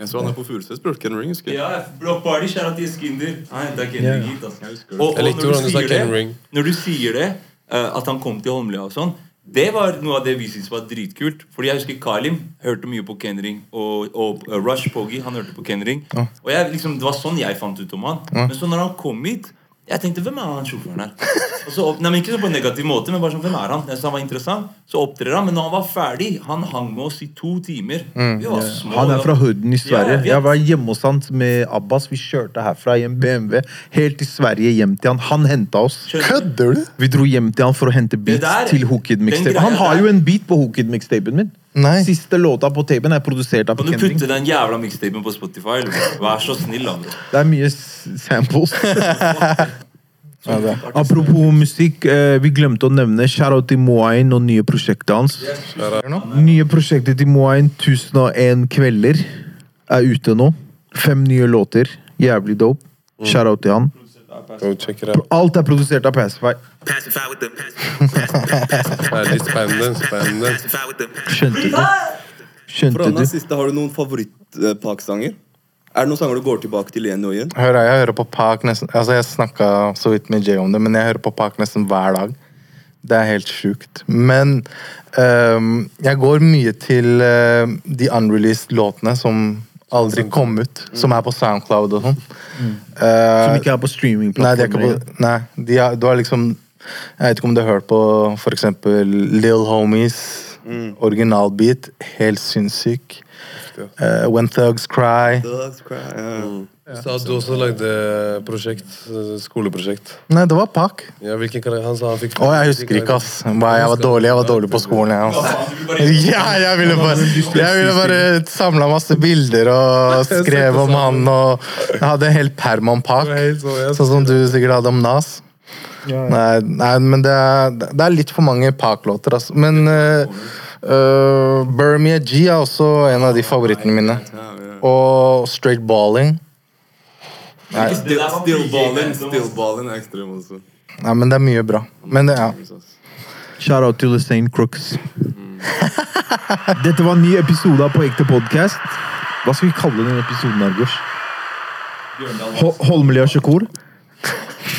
Jeg så han er på Furuset, bror. Ken Ring, husker jeg. Ja, Block Party, kjære til Skinder. Nei, det er Ken Ring, Altså. husker Og, og Jeg likte hvordan du sa Ken Ring. Når du sier det, eh, at han kom til Holmlia og sånn, det var noe av det vi syntes var dritkult. Fordi jeg husker Kalim hørte mye på Kenring. Og, og eh, Rush Poggy, han hørte på Kenring. Ja. Og jeg, liksom, det var sånn jeg fant ut om han. Men så når han kom hit Jeg tenkte, hvem er han sjåføren her? Og så, nei, men Ikke på en negativ måte, men bare sånn, hvem er han? Jeg sa han var interessant. Så opptrer han, men når han var ferdig, han hang med oss i to timer. Vi var små. Han er fra Hooden i Sverige. Ja, jeg. Jeg var hjemme hos han med Abbas. Vi kjørte herfra i en BMW helt til Sverige, hjem til han. Han henta oss. Kødder du? Vi dro hjem til han for å hente beats der- til Hookid mixtape. Han har jo en beat på Hookid mixtapen min. Nei. Siste låta på tapen er produsert av Kan du putte den jævla mixtapen på Spotify? Eller? Vær så snill, da. bro. Det er mye samples. [laughs] Ja, det. Apropos musikk, eh, vi glemte å nevne Shoutout til Moain og nye prosjektet hans. Nye prosjektet til Moain, 1001 kvelder, er ute nå. Fem nye låter. Jævlig dope. Shoutout til han. Go check it out. Alt er produsert av Pacify. Pacify [laughs] Ja, litt spennende. spennende. Skjønte du? Skjønte Anna, du? siste, har du noen favoritt-Pak-sanger? Er det noen sanger du går tilbake til igjen og igjen? Hør, jeg hører på Pak nesten Altså, jeg snakka så vidt med Jay om det, men jeg hører på Pak nesten hver dag. Det er helt sjukt. Men um, jeg går mye til uh, de unreleased låtene som aldri kom ut. Som er på Soundcloud og sånn. Eh, Som ikke er på Nei, de er ikke på, nei de er, du har liksom Jeg vet ikke om du har hørt på for eksempel Homies Homies. Originalbeat. Helt sinnssyk. Uh, When Thugs Cry. Thugs cry, ja. Sa at du også lagde prosjekt, eh, skoleprosjekt. Nei, det var Pak. Ja, hvilken karakter? Han sa han fikk Å, jeg husker ikke, ass. Jeg var dårlig jeg var dårlig på skolen. Jeg, ass. Ja, jeg ville bare, jeg ville bare samla masse bilder og [laughs] skrev om han. Og jeg hadde en hel perm om Pak. Sånn som du sikkert hadde om Nas. Nei, nei men det er, det er litt for mange Park-låter, altså. Men uh, Burmia G er også en av de favorittene mine. Og Straight Balling. Nei, Still, still balling, still balling er ekstrem også. nei, men det er mye bra. Men det, ja. Shoutout til Usain Crooks. Dette var en ny episode av På ekte podcast. Hva skal vi kalle den episoden, Argos? Ho- Holmlia Shakur?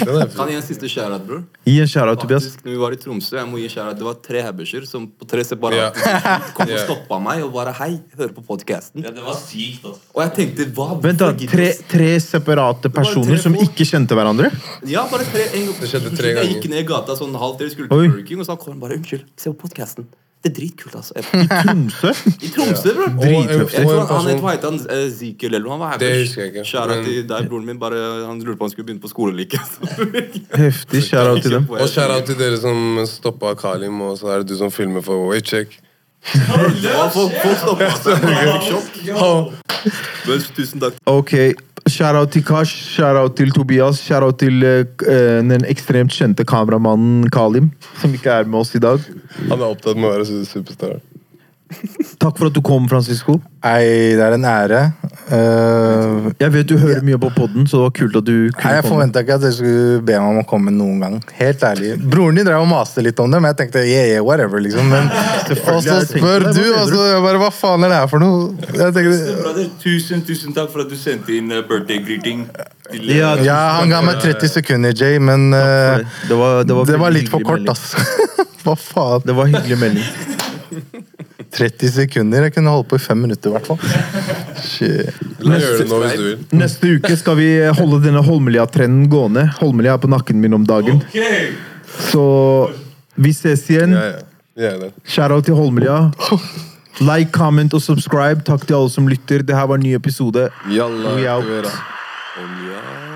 Kan jeg gi en siste shout-out, bror? Gi en shoutout, Tobias. Faktisk, når vi var i Tromsø, jeg må gi shout-out. Det var tre habberser som på tre separate tidspunkt [laughs] kom og stoppa meg og bare 'hei, hører på podkasten'. Ja, det var sykt, altså. Og jeg tenkte hva Vent da, tre, tre separate personer som ikke kjente hverandre? Ja, bare tre en gang. Det skjedde tre Jeg gikk ned i gata sånn halv til, skulle til Burger King, og så sa han bare 'unnskyld, se på podkasten'. Det er dritkult, altså. I Tromsø? I Tromsø, bror. Jeg tror han, het hva het han? Eh, eller noe? Han var Det husker jeg ikke, Shout-out til der broren min. Bare, han lurte på om han skulle begynne på skole like. [laughs] Heftig. Shoutout til dem. Og shout-out til dere som stoppa Kalim, og så er det du som filmer for Waycheck. Tusen takk. Ok, Shout-out til Kash, shoutout til Tobias, shout-out til uh, den ekstremt kjente kameramannen Kalim, som ikke er med oss i dag. Han er opptatt med å være su- superstar. Takk for at du kom, Francisco. Ei, det er en ære. Uh, Jeg vet du hører mye på podden, så det var kult at du Nei, Jeg forventa ikke at dere skulle be meg om å komme noen gang. Helt ærlig. Broren din drev og maste litt om det, men jeg tenkte yeah, yeah, whatever, liksom. Men, [laughs] og så spør du, og så jeg bare Hva faen er det her for noe? Jeg tenkte, tusen, tusen takk for at du sendte inn eh, birthday greeting. Eh, Ja, ja, han ga meg 30 sekunder, Jay, men uh, Det var, det var, det var litt for kort, melding. [laughs] Hva faen? Det var hyggelig melding. [laughs] 30 sekunder? Jeg kunne holdt på i fem minutter, i hvert fall. Neste. Neste uke skal vi holde denne Holmelia-trenden gående. Holmelia er på nakken min om dagen. Ok. Så vi ses igjen. Shout-out til Holmelia. Like, comment og subscribe. Takk til alle som lytter. Det her var en ny episode. Jalla, We out.